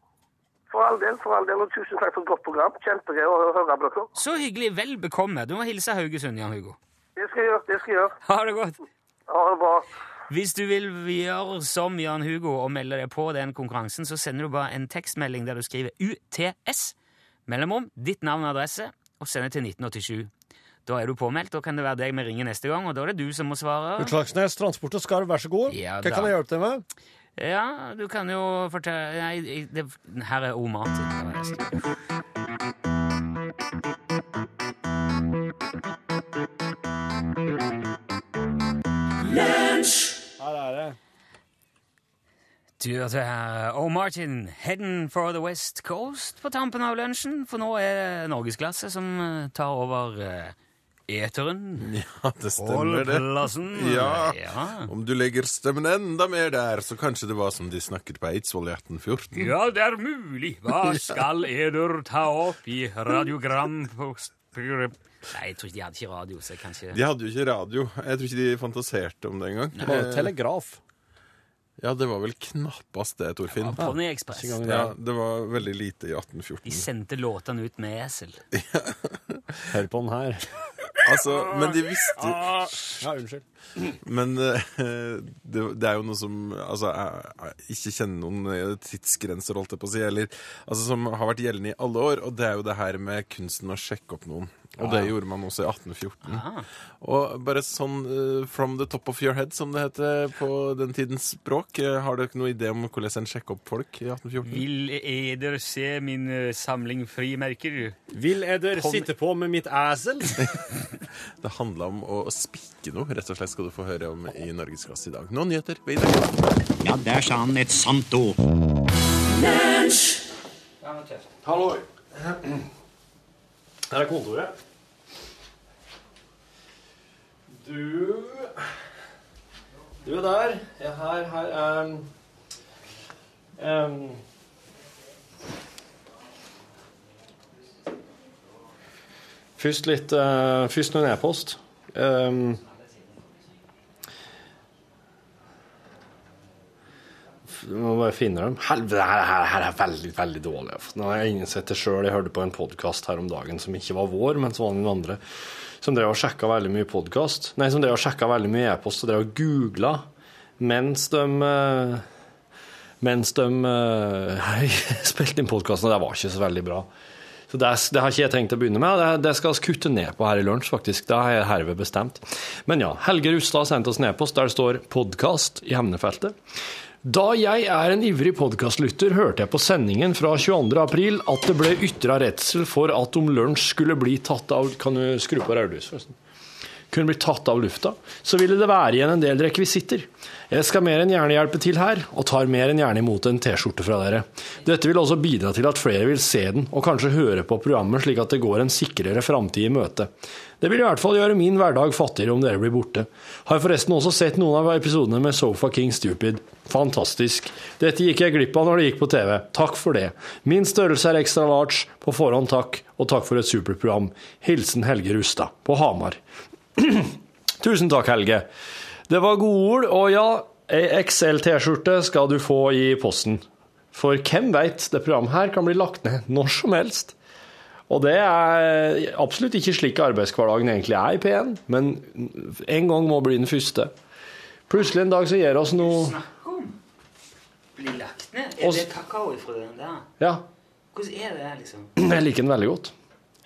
For all del, for all del, og tusen takk for et godt program. Kjempegøy å høre på dere. Så hyggelig. Vel bekomme. Du må hilse Haugesund, Jan Hugo. Det skal jeg gjøre. det skal jeg gjøre. Ha det godt. Ha det bra. Hvis du vil gjøre som Jan Hugo og melde deg på den konkurransen, så sender du bare en tekstmelding der du skriver UTS, mellomrom, ditt navn og adresse, og sender til 1987. Da er du påmeldt, da kan det være deg vi ringer neste gang, og da er det du som må svare. Utslagsnes Transport og Skarv, vær så god. Ja, Hva da. kan jeg hjelpe deg med? Ja, du kan jo fortelle Nei, det, her er O. Martin. Du hørte her O. Martin, heading for the west coast på tampen av lunsjen, for nå er det norgesklasse som eh, tar over eh, eteren. Ja, det stemmer det. (laughs) Ja. ja. Om du legger stemmen enda mer der, så kanskje det var som de snakket på Eidsvoll i 1814. Ja, det er mulig. Hva (laughs) skal eder ta opp i radiogram på? Nei, jeg tror ikke de hadde ikke radio, så kanskje... De hadde jo ikke radio. Jeg tror ikke de fantaserte om det engang. Telegraf. Ja, det var vel knappast det, Torfinn. Pony Express. Ja, det var veldig lite i 1814. De sendte låtene ut med esel. (laughs) Hør på den her. Altså, men de visste Ja, unnskyld. Men eh, det, det er jo noe som altså, jeg, jeg ikke kjenner noen eh, tidsgrenser, holdt jeg på å si, eller altså, som har vært gjeldende i alle år, og det er jo det her med kunsten å sjekke opp noen. Og det gjorde man også i 1814. Og bare sånn uh, from the top of your head, som det heter på den tidens språk, eh, har dere noen idé om hvordan en sjekker opp folk i 1814? Vil eder se min eh, samling frimerker? Vil eder sitte på med mitt æsel? (laughs) Det handla om å spikke noe, rett og slett skal du få høre om i Norgesklasse i dag. Nå nyheter. Videre. Ja, der sa han et sant ord. Hallo. Her (clears throat) er kontoret. Du Du er der. Ja, her, her er um, Først litt uh, Først noen e-post. Um, jeg må bare finne dem. Helvete, her, her, her er veldig veldig dårlig. Nå har jeg innsett det sjøl. Jeg hørte på en podkast her om dagen som ikke var vår, men som var noen andre. Som drev og sjekka veldig mye podkast. Nei, som drev og sjekka veldig mye e-post og drev og googla mens de eh, Mens de (laughs) hei, spilte inn podkasten, og det var ikke så veldig bra. Så det, det har ikke jeg tenkt å begynne med. Det, det skal vi kutte ned på her i lunsj, faktisk. Det har jeg herved bestemt. Men ja, Helge Rustad sendte oss en e-post der det står 'podkast' i emnefeltet. Da jeg er en ivrig podkastlytter, hørte jeg på sendingen fra 22. april at det ble ytra redsel for at om lunsj skulle bli tatt av Kan du skru på rødlys, forresten? Kunne bli tatt av lufta, så ville det være igjen en del rekvisitter. Jeg skal mer enn gjerne hjelpe til her, og tar mer enn gjerne imot en T-skjorte fra dere. Dette vil også bidra til at flere vil se den, og kanskje høre på programmet slik at det går en sikrere framtid i møte. Det vil i hvert fall gjøre min hverdag fattigere om dere blir borte. Har forresten også sett noen av episodene med Sofa King Stupid. Fantastisk. Dette gikk jeg glipp av når det gikk på TV. Takk for det. Min størrelse er ekstra large. På forhånd takk, og takk for et supert program. Hilsen Helge Rustad på Hamar. (clears throat) Tusen takk, Helge. Det var gode ord, og ja, ei XL-T-skjorte skal du få i posten. For hvem veit, det programmet her kan bli lagt ned (laughs) når som helst. Og det er absolutt ikke slik arbeidshverdagen egentlig er i P1, men en gang må bli den første. Plutselig en dag så gjør oss noe Snakk om bli lagt ned. Og Er det kakao ifra den der? Ja, Hvordan er det, liksom? (clears throat) jeg liker den veldig godt.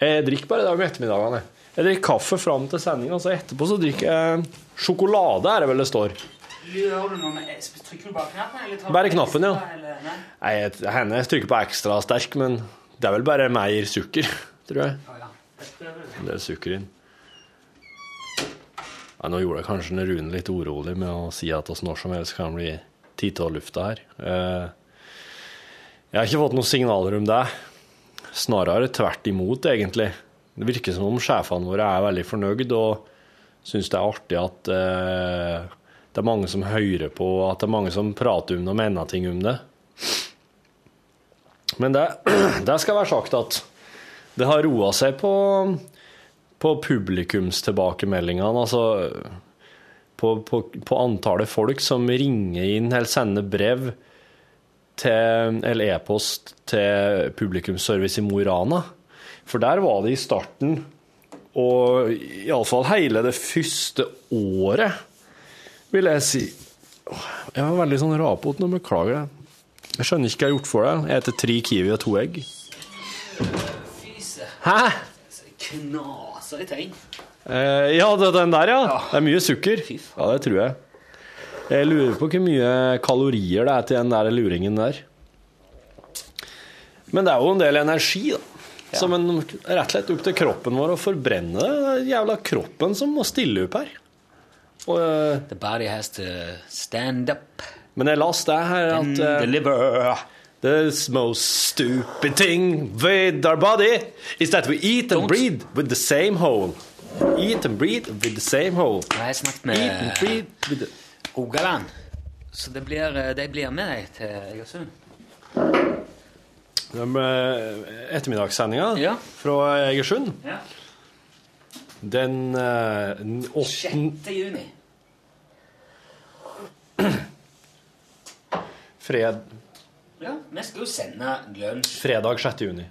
Jeg drikker bare det om ettermiddagene. Jeg drikker kaffe fram til sendinga, og så etterpå så drikker jeg sjokolade, er det vel det står. Gjør du noe med Trykker du bare knappen? Bare knappen, ja. nei? Jeg, henne jeg trykker på ekstra sterk, men det er vel bare mer sukker, (laughs) tror jeg. En del sukker inn. Ja, nå gjorde jeg kanskje Rune litt urolig med å si at oss når som helst kan bli tid til å lufte her. Eh, Jeg har ikke fått noen signaler om det. Snarere tvert imot, egentlig. Det virker som om sjefene våre er veldig fornøyd og syns det er artig at eh, det er mange som hører på, at det er mange som prater om det og mener ting om det. Men det, (clears throat) det skal være sagt at det har roa seg på, på publikumstilbakemeldingene. Altså på, på, på antallet folk som ringer inn eller sender brev til, eller e-post til publikumsservice i Mo i Rana. For der var det i starten, og iallfall hele det første året, vil jeg si Jeg var veldig sånn rapot nå, beklager det. Jeg skjønner ikke hva jeg har gjort for deg. Jeg heter tre kiwi og to egg. Hæ? Knaser i tegn. Eh, ja, den der, ja. Det er mye sukker. Ja, det tror jeg. Jeg lurer på hvor mye kalorier det er til den der luringen der. Men det er jo en del energi, da. Som en rett og slett opp til kroppen vår å forbrenne er jævla kroppen som må stille opp her. Og, eh, The body has to stand up men jeg leste det her at and eh, deliver. The most stupid thing with our body is that we eat and Don't- breathe with the same hole. Eat and breathe with the same hole. Jeg har snakket med. Rogaland, så det blir, eh, de blir med deg til Egersund. De, eh, ettermiddagssendinga Ja. fra Egersund, Ja. den eh, 8. 6. juni. (clears throat) Fred, Ja, vi skal jo sende lunsj. fredag 6. juni.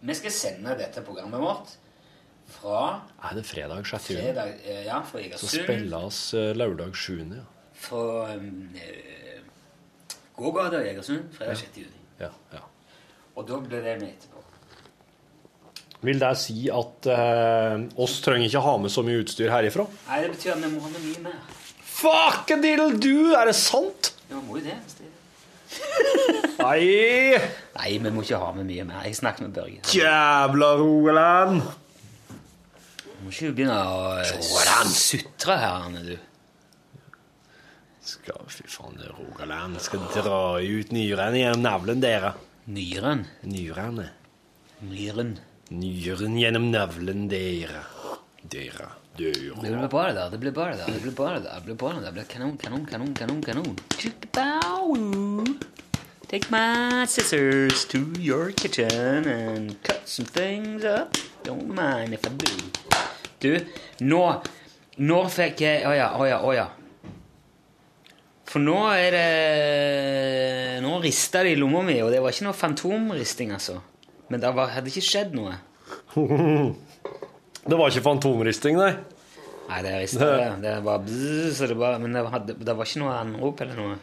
Vi skal sende dette programmet vårt fra Er det fredag 6. juni? fredag, eh, ja, fra Så Egersund. spilles eh, lørdag 7. Ja. Fra um, eh, gågata i Egersund fredag 6. juni. Ja, ja. Og da blir det med etterpå. Vil det si at eh, oss trenger ikke ha med så mye utstyr herifra? Nei, det betyr at vi må ha med mye mer. Fuck a diddle do! Er det sant? Ja, må jo det. Nei! Nei, vi må ikke ha med mye mer. Jeg snakker med Børge. Jævla Rogaland! Du må ikke begynne å eh, sutre her, Arne, du. Skal, fy faen, det Rogaland skal dra ut nyrene gjennom navlen dere. Nyren. Nyrene. Nyren. Nyren gjennom navlen dere. Dere. Det Dere. blir bra, det der. Det blir bare det der. Det blir bare det der. Det blir bare det der. Det blir kanon, kanon, kanon, kanon, kanon. Take my scissors to your kitchen and cut some things up. Don't mind if I do. Du, nå Nå fikk jeg Å ja, å ja, å ja. For nå er det Nå rista det i lomma mi, og det var ikke noe fantomristing, altså. Men det var, hadde ikke skjedd noe. (laughs) Det var ikke fantomristing, nei. Nei, det rista (laughs) det. Det var bzz, så det var, Men det var, det var ikke noe anrop eller noe.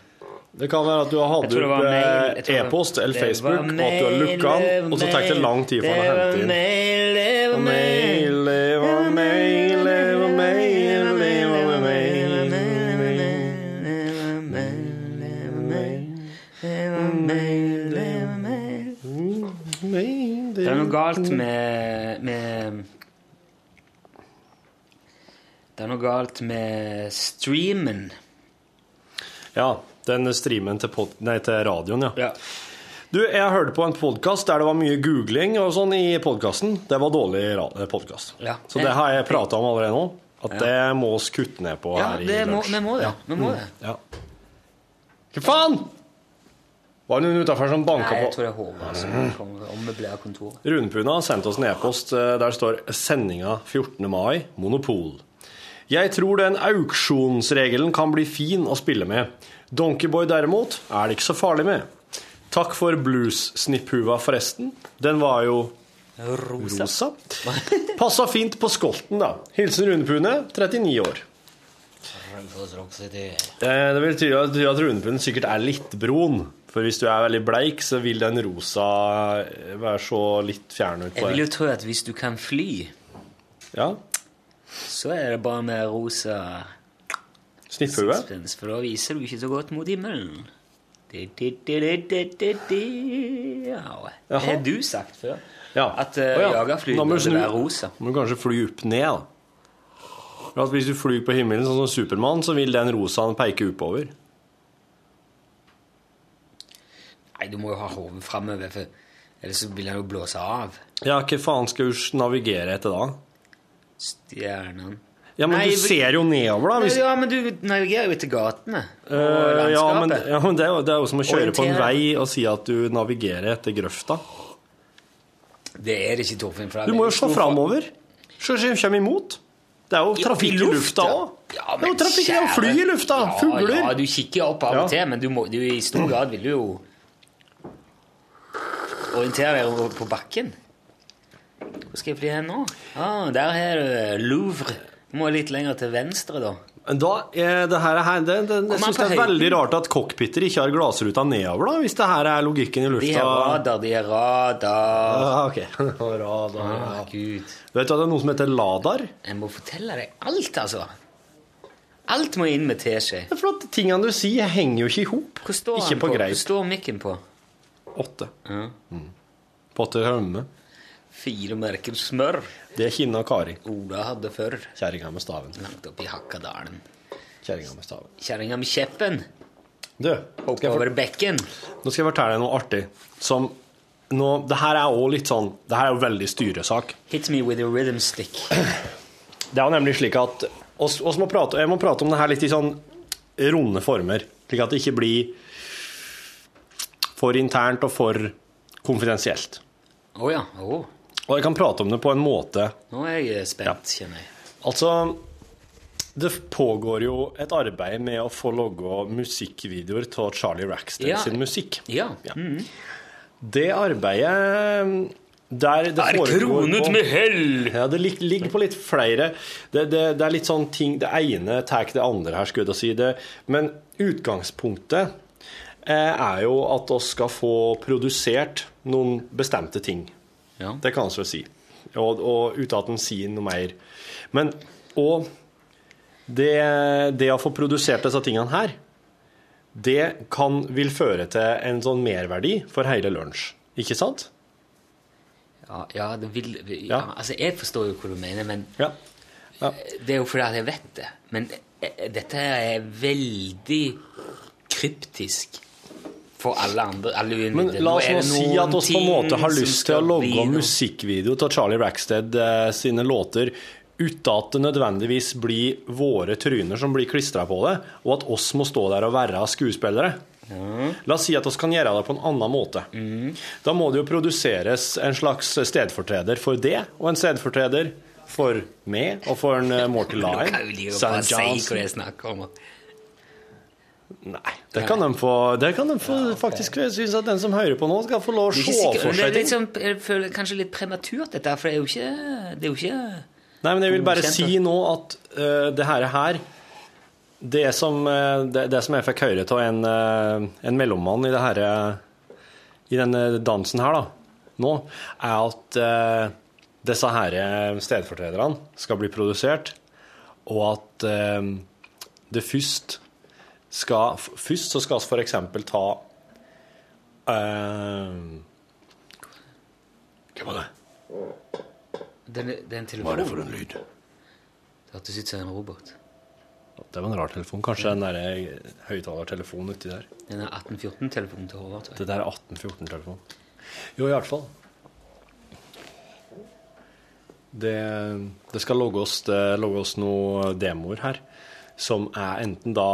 Det kan være at du har hatt mail, eh, e-post eller Facebook, og at du har lukka den, og så tar det lang tid for den å hente inn. Det var mail, det var mail, det var mail, det var mail. Mail, Det er noe galt med, med Det er noe galt med streamen. Ja, den streamen til, pod nei, til radioen, ja. Ja. Du, jeg hørte på en podkast der det var mye googling og sånn i podkasten. Det var dårlig podkast. Ja. Så det har jeg prata om allerede nå. At det må vi kutte ned på Ja, her i lunsj. lunsj. vi må det. Vi må det. Ja. Hva faen? Var det noen utafor som banka Nei, jeg tror det er Håvard som kommer og kontor. Runepuna har sendt oss en e-post eh, der står 'Sendinga 14. mai, Monopol'. Jeg tror den auksjonsregelen kan bli fin å spille med. Donkeyboy derimot er det ikke så farlig med. Takk for blues-snipphuva, forresten. Den var jo Rosa. rosa. Passa fint på skolten, da. Hilsen Runepune, 39 år. Eh, Det vil tyde at runepunnen sikkert er litt brun. For hvis du er veldig bleik, så vil den rosa eh, være så litt fjern ut Jeg vil jo tro at hvis du kan fly, Ja. så er det bare med rosa Snipphue. sixpence, for da viser du ikke så godt mot himmelen. Ja, Det har du sagt før. Ja. At uh, oh, ja. jagerfly burde være rosa. Må du kanskje fly opp ned, da. At hvis du flyr på himmelen sånn som Supermann, så vil den rosaen peke oppover. Nei, du må jo ha hodet framover, for ellers vil han jo blåse av. Ja, hva faen skal du navigere etter da? Stjernene. Ja, men Nei, du ser jo nedover, da. Hvis, Ja, men du navigerer jo etter gatene og Eh, ja, men, ja, men det, er jo, det er jo som å kjøre på en vei og si at du navigerer etter grøfta. Det er det ikke, Torfinn. Du må jo se framover. Se hva som imot. Det er jo trafikk i lufta òg. Ja, Det er jo trafikk, fly i lufta. Ja, Fugler. Ja, du kikker opp av og til, men du må, du, i stor grad vil du jo orientere deg på bakken. Hvor skal jeg fly hen nå? Ah, der har du Louvre. Må litt lenger til venstre, da. Da er det her, her det, det, Jeg syns det er veldig rart at cockpiter ikke har glassruta nedover, da, hvis det her er logikken i De lufta. radar, de er radar. Ja, ok. Radar, Ah, (laughs) Gud. Vet Du at det er noe som heter ladar? Jeg må fortelle deg alt, altså. Alt må inn med teskje. Det er for tingene du sier, henger jo ikke i hop. Hvor står Ikke på på? Hvor står mikken på? Åtte. Ja. På åtte rømme. Fire merker smør. Det Kinna Kari. Ola hadde før. Kjerringa med staven. Langt opp i Hakkadalen. Kjerringa med staven. Kjerringa med kjeppen. Du, Hopp skal jeg, over bekken. nå skal jeg fortelle deg noe artig. Som nå, Det her er òg litt sånn Det her er jo veldig styresak. Hit me with a rhythm stick. (clears throat) Det er jo nemlig slik at oss, oss må prate, Jeg må prate om det her litt i sånn runde former, slik at det ikke blir for internt og for konfidensielt. Å ja. Å. Og jeg kan prate om det på en måte Nå er jeg spent, kjenner jeg. Altså, det pågår jo et arbeid med å få logga musikkvideoer av Charlie Rackstead Ja. sin musikk. Ja. Det arbeidet der det Er kronet på- med hell! Ja, det lig- ligger på litt flere Det, det, det er litt sånn ting Det ene tar det andre her, skulle jeg si det. Men utgangspunktet eh, er jo at vi skal få produsert noen bestemte ting. Ja. Det kan vi si. Og, og uten at en sier noe mer. Men og det, det å få produsert disse tingene her, det kan, vil føre til en sånn merverdi for hele lunsj. Ikke sant? Ja, ja, det vil ja, Ja. Altså, jeg forstår jo hva du mener, men Ja. ja. det er jo fordi at jeg vet det. Men eh, dette er veldig kryptisk for alle andre. Alle Men la oss nå si at vi på en måte har lyst til å logge musikkvideo av Charlie Rackstead eh, sine låter uten at det nødvendigvis blir våre tryner som blir klistra på det, og at oss må stå der og være skuespillere. La oss si at vi kan gjøre det på en annen måte. Da må det jo produseres en slags stedfortreder for det, og en stedfortreder for meg og for en eh, Morty (laughs) Nå Lyon. kan jo de jo bare si hva jeg snakker om. Nei, det kan de få, det kan de få faktisk Jeg syns at den som hører på nå, skal få lov å se for det seg ting. sånn, jeg føler kanskje litt prematurt, dette, for det er jo ikke, det er jo ikke Nei, men jeg vil bare si nå at uh, det her, her. Det, som, uh, det, det som jeg fikk høre av en, uh, en mellommann i, det her, i denne dansen her, da, nå, er at disse her stedfortrederne skal bli produsert, og at det først skal Først så skal vi eksempel ta uh, Hva var det? Det det er en telefon. Hva er det for en lyd? Det hørtes ut som en robot. Det var en rar telefon. Kanskje den der eh, høyttalertelefonen uti der. Den er 1814-telefonen til Håvard. Det der er 1814-telefonen. Jo, i hvert fall. Det, det skal logges, det logges noen demoer her, som er enten da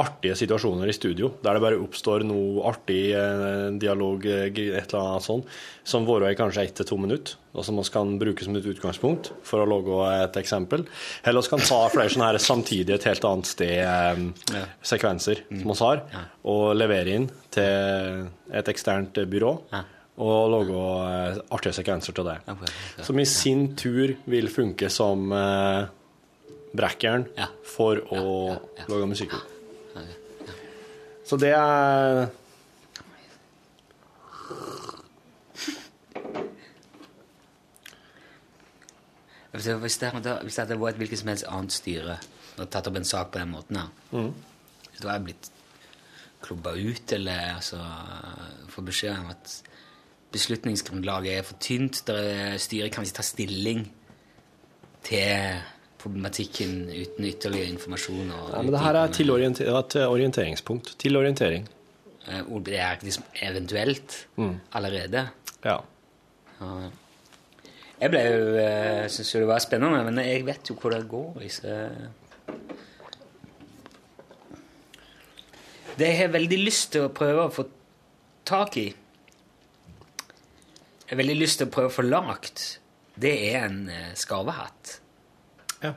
artige situasjoner i studio, der det bare oppstår noe artig eh, dialog, eh, et eller annet sånt, som varer i kanskje ett til to minutter, og som vi kan bruke som et utgangspunkt for å logge et eksempel. Eller vi kan ta flere sånne her samtidig et helt annet sted, eh, sekvenser som vi har, og levere inn til et eksternt byrå, og lage artige sekvenser til det. Som i sin tur vil funke som brekkeren Ja. for å lage musikk. Så det er Hvis det, hvis, det, hadde- vært et hvilket som helst annet styre og tatt opp en sak på den måten her, da hadde jeg blitt klubba ut, eller altså få beskjed om at beslutningsgrunnlaget er for tynt. Der er- styret kan ikke ta stilling til problematikken uten ytterligere informasjon. Ja, men det her er til, orienter, orienteringspunkt. Til orientering. Eh, Det er liksom eventuelt allerede. Ja. Ja. Jeg ble jo eh, Syns jo det var spennende, men jeg vet jo hvor det går. i, Så... Det jeg har veldig lyst til å prøve å få tak i Jeg har veldig lyst til å prøve å få lagt, det er en eh, skarvehatt. Ja.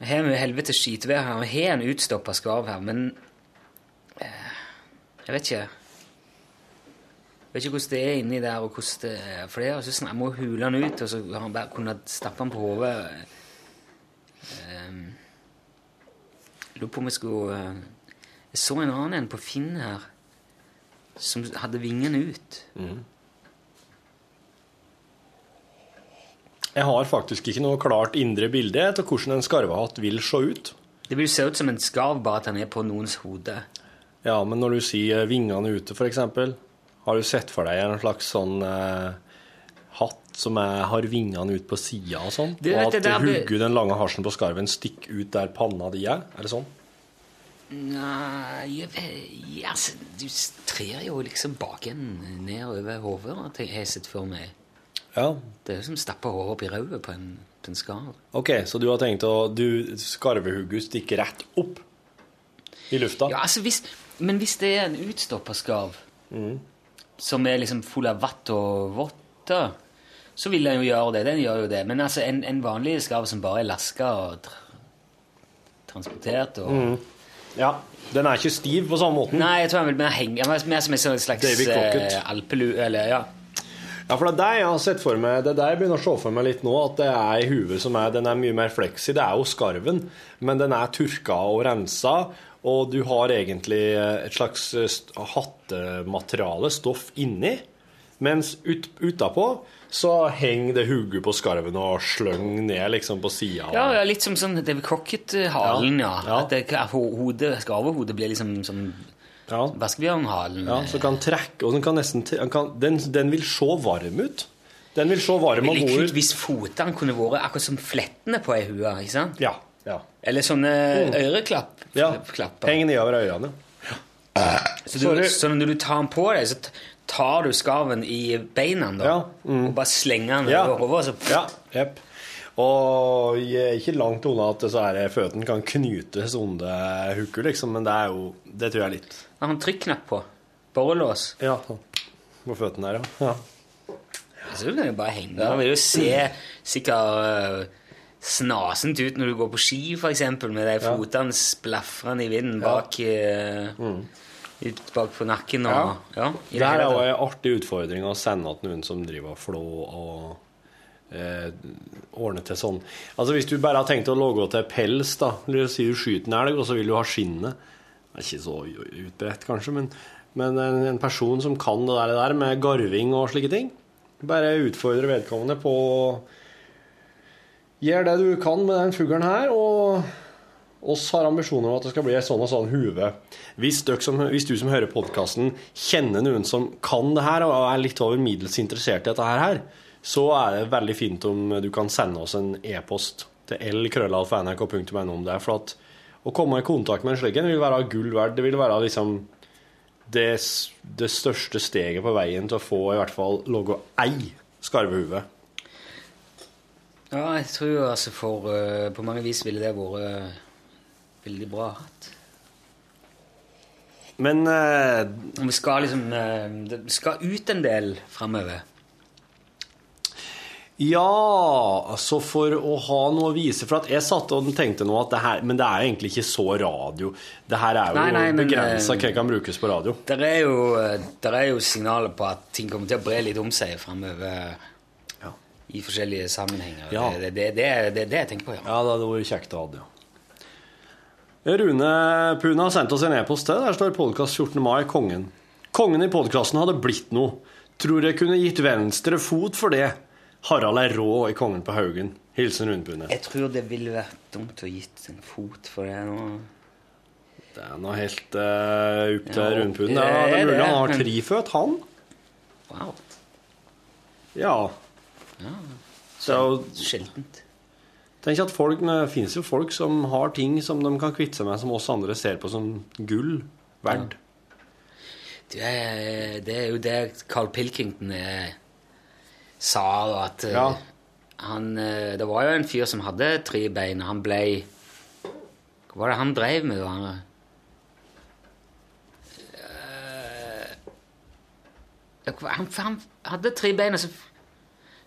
Jeg har med helvete skitvær her, og har en utstoppa skarv her, men eh, Jeg vet ikke. Jeg vet ikke hvordan det er inni der, og hvordan det er. For det er altså sånn, jeg må hule den ut, og så har han bare kunnet stappe den på hodet. Um, Lurer på om jeg skulle eh, Jeg så en annen en på Finn her, som hadde vingene ut. Jeg har faktisk ikke noe klart indre bilde av hvordan en skarvehatt vil se ut. Det vil se ut som en skarv, bare at den er på noens hode. Ja, men når du sier vingene ute, eksempel, har du sett for deg en slags sånn eh, hatt som er, har vingene ut på sida og sånn? Du Og at det der hugger den lange harsen på skarven, stikker ut der panna di er? Er det sånn? Nei jeg ja, altså, Du trer jo liksom baken ned over hodet, har jeg sett for meg. Ja. Det er som å stappe hodet opp i rauet på på en skarv. Ok, så du har tenkt å du, Skarvehugget stikker rett opp i lufta? Ja, altså hvis, Men hvis det er en utstoppa skarv som er liksom full av vatt og votter, så vil den jo gjøre det. Den gjør jo det. Men altså en, en vanlig skarv som bare er laska og tr transportert og Ja. Den er ikke stiv på samme måten? Nei, jeg tror jeg vil mer henge Mer som en slags David Crockett. eh, alpelu... Eller, ja. Ja, for det er det jeg har sett for meg Det er det jeg begynner å se for meg litt nå, at det er i huet som er Den er mye mer fleksi. Det er jo skarven, men den er turka og rensa, og du har egentlig et slags eh, hattemateriale, stoff, inni. Mens ut, utapå så henger det hodet på skarven og sløng ned liksom på sida. Ja, ja, litt som sånn David Crocket-halen, ja. Ja. At det, hodet, skarvehodet blir liksom som Ja. vaskebjørnhalen. Ja, så kan trekke, og den kan nesten den, kan, den, den vil se varm ut. Den vil se varm og god ut. hvis fotene kunne vært akkurat som flettene på ei hue. ikke sant? Ja, ja. Eller sånne. Mm. ja. Henger Heng nedover ørene. Så, du, så når du tar den på deg, så tar du skarven i beina da, Ja, mm. og bare slenger den over hodet. Ja, jepp. Og er ikke langt unna at så her føttene kan knytes under hooker, liksom, men det er jo Det tror jeg er litt. har han trykknapp på. Borrelås. Ja. På føttene her, ja. ja. Så du det jo bare henge. han vil jo se sikkert øh, snasent ut når du går på ski, eksempel, med de fotene splafrende i vinden bak, øh, ut bak på nakken og Ja. ja. det, Det er jo en artig utfordring å sende til noen som driver og flå og eh, ordne til sånn. Altså Hvis du bare har tenkt å logge til pels, da eller si du skyter en elg, og så vil du ha skinnet Det er ikke så utbredt, kanskje, men, men en, en person som kan det der, det der med garving og slike ting, bare utfordre vedkommende på Gjør det du kan med den fuglen her, og oss har ambisjoner om at det skal bli en sånn og sånn hue. Hvis, hvis du som hører podkasten, kjenner noen som kan det her, og er litt over middels interessert i dette her, så er det veldig fint om du kan sende oss en e-post til lkrøllalfa.nrk.no om det. For at å komme i kontakt med en slik en vil være gull verdt. Det vil være liksom det, det største steget på veien til å få i hvert fall logge ei skarvehue. Ja, jeg tror altså for uh, På mange vis ville det vært uh, veldig bra hatt. Men uh, vi skal liksom Det skal ut en del framover. Ja, altså for å ha noe å vise For at jeg satt og tenkte nå at det her Men det er egentlig ikke så radio. Det her er jo Nei, nei, begrensa eh, hva kan brukes på radio. Der er, jo, der er jo signaler på at ting kommer til å bre litt om seg framover Ja. i forskjellige sammenhenger. Ja. Det, det, det, det er det jeg tenker på, ja. Ja, det hadde vært kjekt å ha det, ja. Rune Puna har sendt oss en e-post til. Der står podkast 14. mai, Kongen. Kongen i podkasten hadde blitt noe. Tror jeg kunne gitt venstre fot for det. Harald er rå i Kongen på Haugen. Hilsen Rune Jeg tror det ville vært dumt å gitt en fot for det nå. Det er nå helt uh, opp til Ja, Rune det Ja, det er er mulig han har tre født, han. Wow. Ja. ja. Så Sjeldent. tenk at folk, Det finnes jo folk som har ting som de kan kvitte seg med, som oss andre ser på som gull verd. Det er, det er jo det Carl Pilkington eh, sa, da, at eh, Ja. han eh, Det var jo en fyr som hadde tre bein, og han ble Hva var det han drev med. Han, Eh, han, han hadde tre bein, og så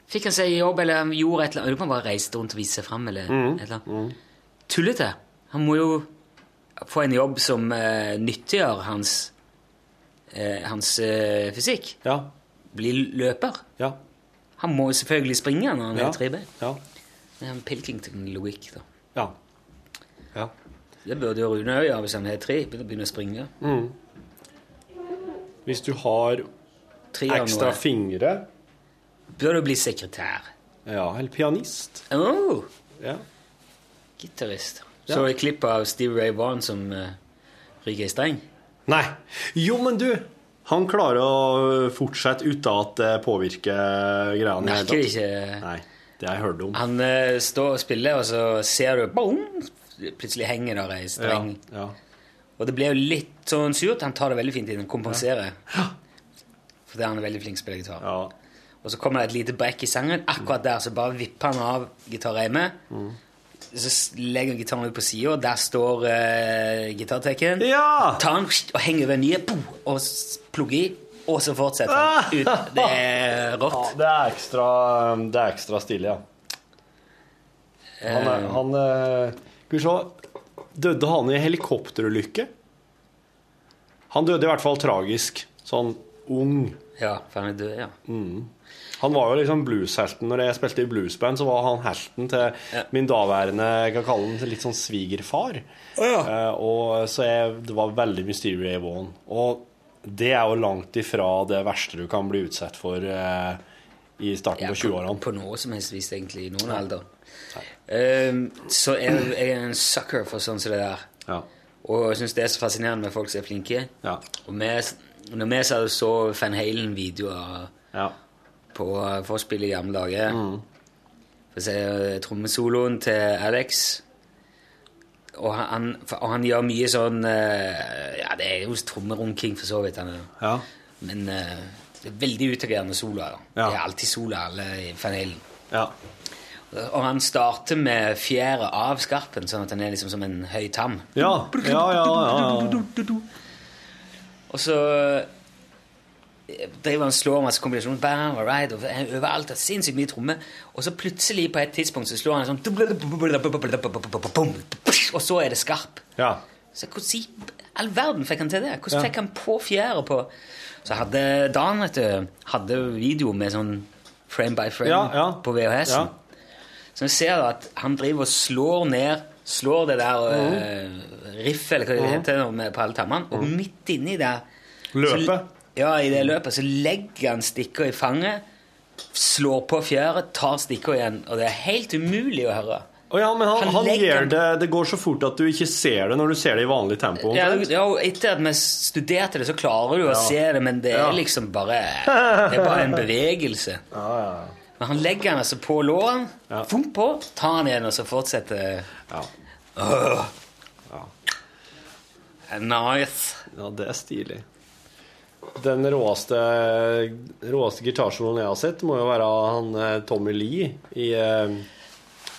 fikk han seg jobb, eller han gjorde et eller annet. Han bare reiste rundt og viste seg fram, eller Mm. et eller annet. Tullete. Han må jo få en jobb som uh, nyttiggjør hans, uh, hans uh, fysikk. Ja. Bli løper. Ja. Han må selvfølgelig springe når han Ja. er tre bein. Ja. Det er en Pilkington-logikk, da. Ja. ja. Det burde jo Rune òg gjøre hvis han har tre. Begynne å springe. Hvis du har Tre ekstra fingre Bør du bli sekretær. Ja, eller pianist. Oh, Ja. Gitarist. Ja. Så et klipp av Steve Ray Vaughan som uh, ryker i streng. Nei. Jo, men du! Han klarer å fortsette uten at det påvirker greiene. Merker det ikke. Nei. Det har jeg hørt om. Han eh, står og spiller, og så ser du boom, Plutselig henger der ei streng. Ja. Og det blir jo litt sånn surt. Han tar det veldig fint inn kompenserer. Fordi han er veldig flink til å spille gitar. ja. Og så kommer det et lite brekk i sangen. Akkurat der så bare vipper han av gitarreimet. Så legger han gitaren ut på sida, der står uh, gitartekken. Ja! Tar den og henger over nye, boom, og plugger i, og så fortsetter han ut. Det er (laughs) Ja, rått. det er ekstra, det er ekstra stilig, ja. Han, er- han eh, Skal vi se Døde han i helikopterulykke? Han døde i hvert fall tragisk. Sånn ung. Ja, for han er død, ja. Han var jo liksom blueshelten. Når jeg spilte i bluesband, så var han helten til Ja. min daværende jeg kan kalle den litt sånn svigerfar. Eh, og så jeg, det var veldig mye Ray Vaughan. Og det er jo langt ifra det verste du kan bli utsatt for uh, i starten Ja, på 20-årene. På noe som helst vis, egentlig, i noen alder. Ehm, så jeg, jeg er en sucker for sånn som det der. Ja. Og jeg syns det er så fascinerende med folk som er flinke. Ja. Og vi, når vi så, så Van Halen-videoer ja. På forspill i gamle dager Mm. For si eh, trommesoloen til Alex og han, og han gjør mye sånn eh, Ja, det er jo trommerunking, for så vidt. Han, er. ja. Men eh, det er veldig utagerende soloer. Ja. Det er alltid solo alle i fanelen. Ja. Og han starter med fjæra av skarpen, sånn at den er liksom som en høy tam. Ja, ja, ja, ja, ja. Og så eh, driver han slår masse kombinasjoner bam, all right, og overalt. og er sinnssykt mye tromme. Og så plutselig, på et tidspunkt, så slår han sånn Og så er det skarp. ja. Så hvordan i all verden fikk han til det? Hvordan fikk han på fjæra på Så hadde Dan vet du, hadde video med sånn frame by frame Ja, ja. på VHS-en. Så jeg ser at han driver og slår ned Slår det der Mhm. uh, riffet, eller hva det heter, med på alle tammene. Og midt inni der Løpet. Ja, i det løpet så legger han stikker i fanget, slår på fjæret, tar stikker igjen, og det er helt umulig å høre. Oh ja, men han, Han han legger- det Det går så fort at du ikke ser det når du ser det i vanlig tempo. Ja, ja, og etter at vi studerte det, så klarer du å se det, men det Ja. er liksom bare (laughs) Det er bare en bevegelse. Ja, ja, Men han legger den altså på låren, Ja. på, tar den igjen, og så fortsetter ja. Uh. Ja. Nice. ja, det er stilig. Den råeste, råeste gitarsoloen jeg har sett, må jo være han eh, Tommy Lee i uh,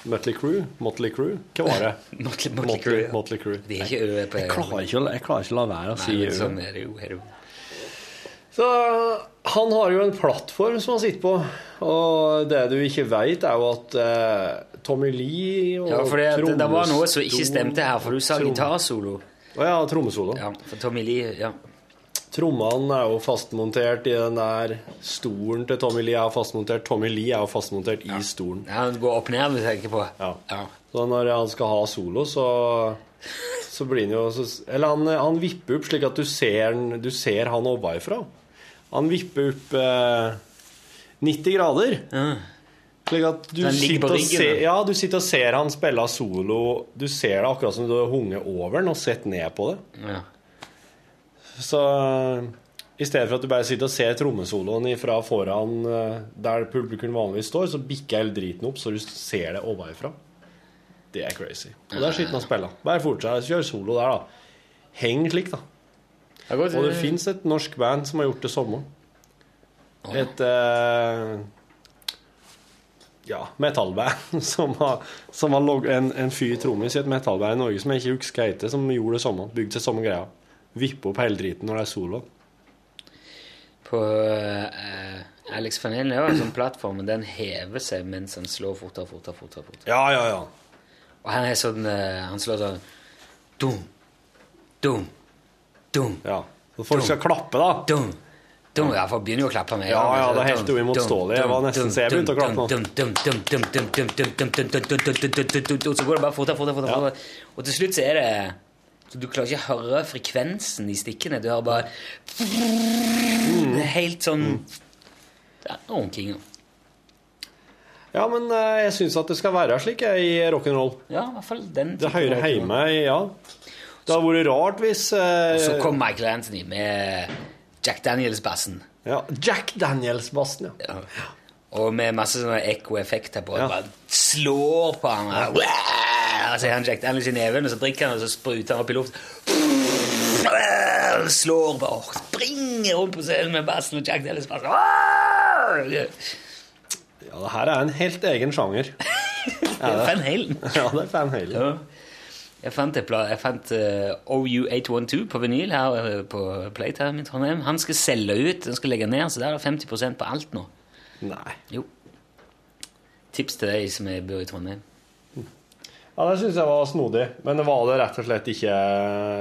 Mutley Crew. Motley Crew. Hva var det? (laughs) Motley, Motley Crue. ja. Motley Crew. Det er ikke øve på Jeg klarer ikke, jeg klarer ikke å la være å si Nei, men ø. sånn er det jo. Er det jo. Så han har jo en plattform som han sitter på, og det du ikke veit, er jo at eh, Tommy Lee og Ja, for det, det, det var noe som ikke stemte her, for du sa gitarsolo. Å ja, trommesolo. Ja, for Tommy Lee ja. Trommene er jo fastmontert i den der stolen til Tommy Lee er fastmontert. Tommy Lee er jo fastmontert i stolen. ja, det går opp ned, du tenker på. Ja. Ja. Så når han skal ha solo, så så blir han jo så, Eller han, han vipper opp slik at du ser, du ser han ovenfra. Han vipper opp eh, 90 grader. Ja. Slik at du sitter, og ser, ja, du sitter og ser han spille solo. Du ser det akkurat som du har hunget over den og sett ned på det. Ja. Så eh, i stedet for at du bare sitter og ser trommesoloen fra foran eh, der publikum vanligvis står, så bikker hele driten opp, så du ser det ovenfra. Det er crazy. Og det er skitten å spille. Bare fortsett. Kjør solo der, da. Heng slik, da. Og det fins et norsk band som har gjort det samme. Et eh, ja, metallband (laughs) som har, som har en, en fyr trommis i et metallband i Norge som jeg ikke husker hva heter, som gjorde det samme. Bygde seg samme greia vippe opp hele driten når det er solo. På eh, Alex Familien er jo en sånn plattform, men den hever seg mens han slår fortere, fortere, fortere. fortere. Ja, ja, ja. Og han er sånn eh, Han slår sånn Dum, dum, dum. Ja. Så folk dum, skal klappe, da. Dum, dum. Ja, for begynner jo å klappe med. Ja, ja, det er helt uimotståelig. Jeg var nesten så jeg begynte å klappe nå. Så går det bare fortere, fortere, fortere. Og til slutt så er det så Du klarer ikke å høre frekvensen i stikkene. Du hører bare Det er helt sånn Det er runking. Ja, men eh, jeg syns at det skal være slik i rock'n'roll. Ja, i hvert fall den. Det hører hjemme Ja. Det hadde vært rart hvis eh, Så kom Michael Anthony med Jack Daniels-bassen. ja, Jack Daniels-bassen, ja. Ja. Og med masse sånne ekko-effekter på. Ja. Bare slår på han. Og så har han Jack Daniels i neven, og så drikker han, og så spruter han opp i luft. Slår bare, springer rundt på scenen med bassen og Jack Daniels bare Ja, det her er en helt egen sjanger. (laughs) Er det? Van Halen. Ja, det er Van Halen. Ja. Jeg fant, jeg fant eh, OU812 på vinyl her eh, på Playtime i Trondheim. Han skal selge ut, han skal legge ned, så der er det 50% på alt nå. Nei. Jo. Tips til deg som er- bor i Trondheim. Ja, det syns jeg var snodig. Men var det rett og slett ikke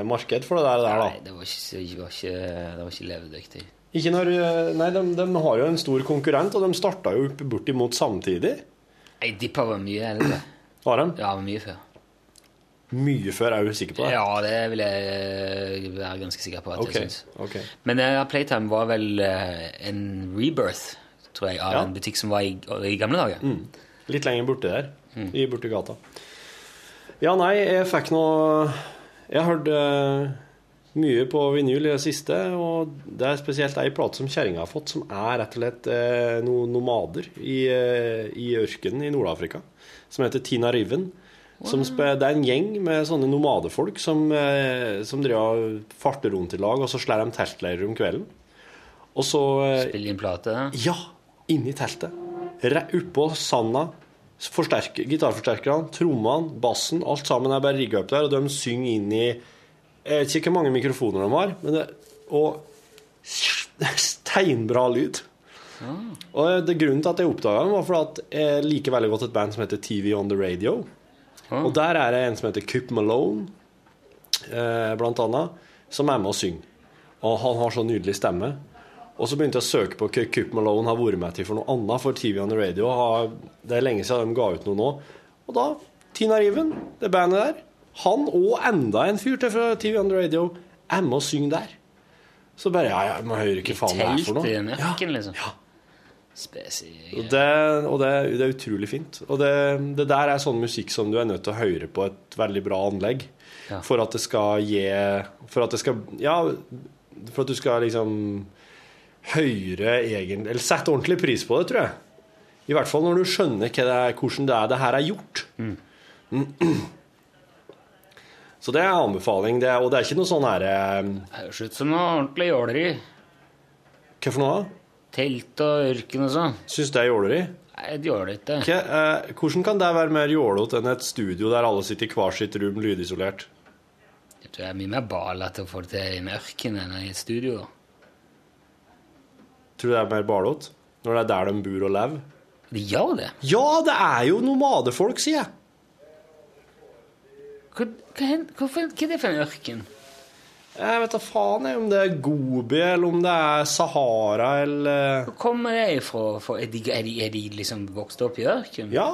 marked for det der, der da? Nei, det var ikke, det var ikke, det var ikke levedyktig. Ikke når, nei, de, de har jo en stor konkurrent, og de starta jo opp bortimot samtidig. Nei, Dippa var mye eldre. Var de? Ja, mye før. Mye før, er du sikker på det? Ja, det vil jeg være ganske sikker på at okay. jeg synes. Okay. Men uh, Playtime var vel uh, en rebirth, tror jeg, av Ja. en butikk som var i, i gamle dager. Mm. Litt lenger borte der. Mm. I borti gata. Ja, nei, jeg fikk noe Jeg har hørt eh, mye på vinyl i det siste, og det er spesielt ei plate som kjerringa har fått, som er rett og slett eh, noen nomader i, eh, i ørkenen i Nord-Afrika, som heter Tina Riven. Som spe, det er en gjeng med sånne nomadefolk som, som driver farter rundt i lag, og så slår de teltleirer om kvelden. Og så Spiller Spille inn plate. ja, inni teltet. Oppå sanda. Forsterker, gitarforsterkerne, trommene, bassen, alt sammen er bare rigga opp der, og de synger inn i Jeg vet ikke hvor mange mikrofoner de har, men det, og (laughs) steinbra lyd. Og det Grunnen til at jeg oppdaga dem, var fordi jeg liker veldig godt et band som heter TV On The Radio. Og der er det en som heter Coop Malone, eh, blant annet, som er med og synger. Og han har så nydelig stemme. Og så begynte jeg å søke på hva Coop Malone har vært med til for noe annet, for TV on the Radio har, Det er lenge siden de ga ut noe nå. Og da Tina Riven, det bandet der, han og enda en fyr til fra TV on the Radio er med og synger der. Så bare Ja, jeg må høre hva faen det er for noe. i mørken, liksom. Ja. Og, det, og det, det er utrolig fint. Og det, det der er sånn musikk som du er nødt til å høre på et veldig bra anlegg. Ja. For at det skal gi For at det skal Ja, for at du skal liksom høre egen Eller sette ordentlig pris på det, tror jeg. I hvert fall når du skjønner det er, hvordan det er det her er gjort. Så det er anbefaling. Det og det er ikke noe sånn herre Høres ut som noe ordentlig jåleri. Hva for noe? Telt og ørken og sånn. Syns det er jåleri? Nei, det det ikke. Eh, hvordan kan det være mer jålete enn et studio der alle sitter i hver sitt rom lydisolert? Jeg tror det er mye mer balete å få det til i en ørken enn i et studio. Tror du det er mer balete? Når det er der de bor og lever? De gjør det. Ja, det er jo nomadefolk, sier jeg. Hva, hva, hva, hva er det for en ørken? Jeg vet da faen jeg, om det er Gobi, eller om det er Sahara, eller Hvor kommer det ifra? Er, de, er, de, er de liksom vokst opp i ørken? Ja.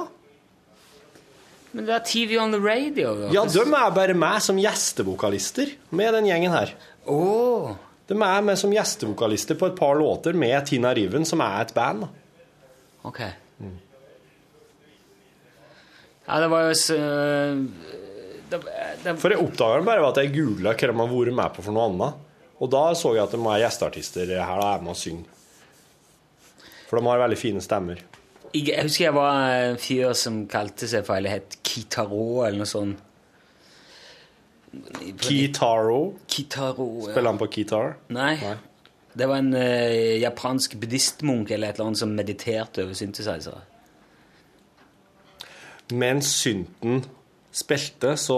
Men det er TV on the radio. Da. Ja, de er bare med som gjestevokalister med den gjengen her. Åh. De er med som gjestevokalister på et par låter med Tina Riven, som er et band. Ok. Ok. Ja, det var jo så det, det, For jeg oppdaga dem bare ved at jeg googla hva de har vært med på for noe annet. Og da så jeg at de er gjesteartister her og er med og synger. For de har veldig fine stemmer. jeg, jeg husker jeg var en fyr som kalte seg for eller het Kitaro eller noe sånt. Kitaro. Kitaro, ja. Spiller han på kitar? Nei. Det var en uh, japansk buddhistmunk eller et eller annet som mediterte over synthesizere. Mens synten spilte, så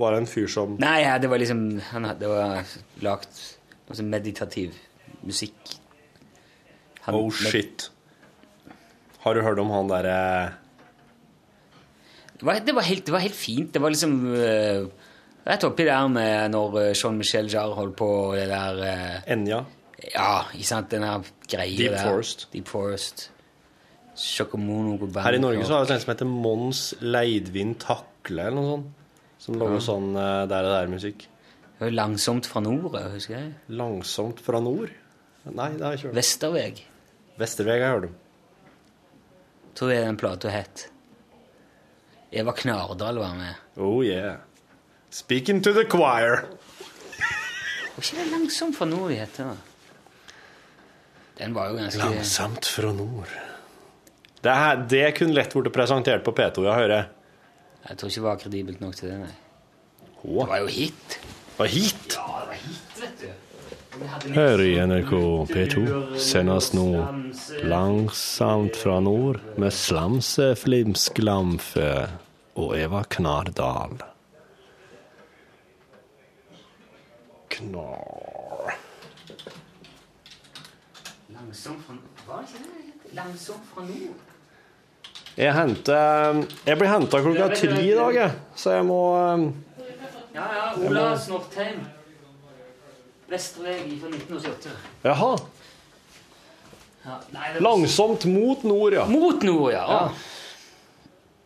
var det en fyr som Nei, ja, det var liksom han, Det var lagt noe sånn meditativ musikk. Han- Oh shit. Har du hørt om han derre Det var, det, helt, det var helt fint. Det var liksom eh, Rett oppi der med når eh, Jean-Michel Jarre holdt på det der eh, Enja? Ja, ikke sant, den her greia Deep der. Forest. Deep Forest. Shokomono Her i Norge så har vi en som heter Mons Leidvin Takle, eller noe sånt. Som lager Ja. sånn eh, der og der-musikk. Langsomt fra nord, husker jeg. Langsomt fra nord? Nei, det har jeg ikke hørt. Vesterveg. Vesterveg har jeg hørt om. Tror jeg den plata het. Eva Knardal var med. Oh yeah. Speaking to the choir. Ikke det Langsomt fra nord vi heter? Den var jo ganske Langsomt fra nord. Det, her, det kunne lett blitt presentert på P2, jeg hører. Jeg tror ikke det var kredibelt nok til det, nei. Det var jo hit. Det Var hit? Ja, det var hit, vet du. Her i NRK P2 sendes nå langsomt fra nord med Slamse Flimsklamfe og Eva Knardal. Knar... Fra Hva er det det fra nord? Jeg henter Jeg blir henta klokka tre i dag, jeg. Så jeg må eh, Ja, ja. Ola Snortheim. Vesterveg fra 1988. Jaha. Ja, nei, det- Langsomt mot nord, ja. Mot nord, ja. Ja.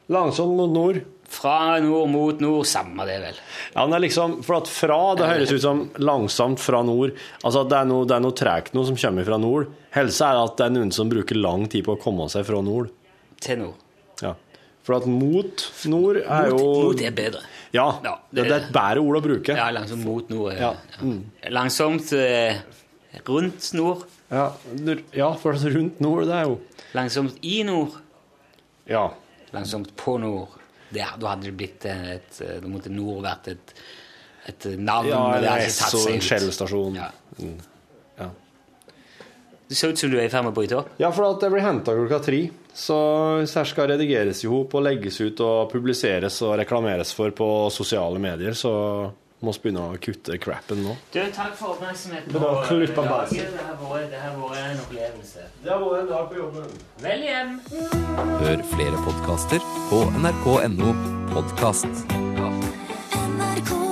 Langsomt mot nord. Fra nord mot nord, samme det, vel. Ja, men det er liksom, for at fra, det høres ut som langsomt fra nord. Altså at det er noe, det er noe tregt noe som kommer fra nord. Helse er at det er noen som bruker lang tid på å komme seg fra nord. Til nord. Ja. For at mot nord er jo Mot, mot er bedre. Ja, Ja, det, det er et bedre ord å bruke. Ja, langsomt mot nord. Ja. Ja. Langsomt eh, rundt nord. Ja, ja, for rundt nord, det er jo Langsomt i nord. Ja. Langsomt på nord. Det, da hadde det blitt eh, et eh, Da måtte nord vært et, et navn. ja eller S og en skjellstasjon. Ja. Mm. Ja. Det ser ut som du er i ferd med å bryte opp. Ja, for at det blir henta klokka tre. Så her skal redigeres i hop og legges ut og publiseres og reklameres for på sosiale medier, så må vi begynne å kutte crappen nå. Du, takk for oppmerksomheten. Det var på bæsj. Det har vært- det har vært en opplevelse. Det har vært en dag på jobben. Vel hjem! Hør flere podkaster på nrk.no podkast. Ja.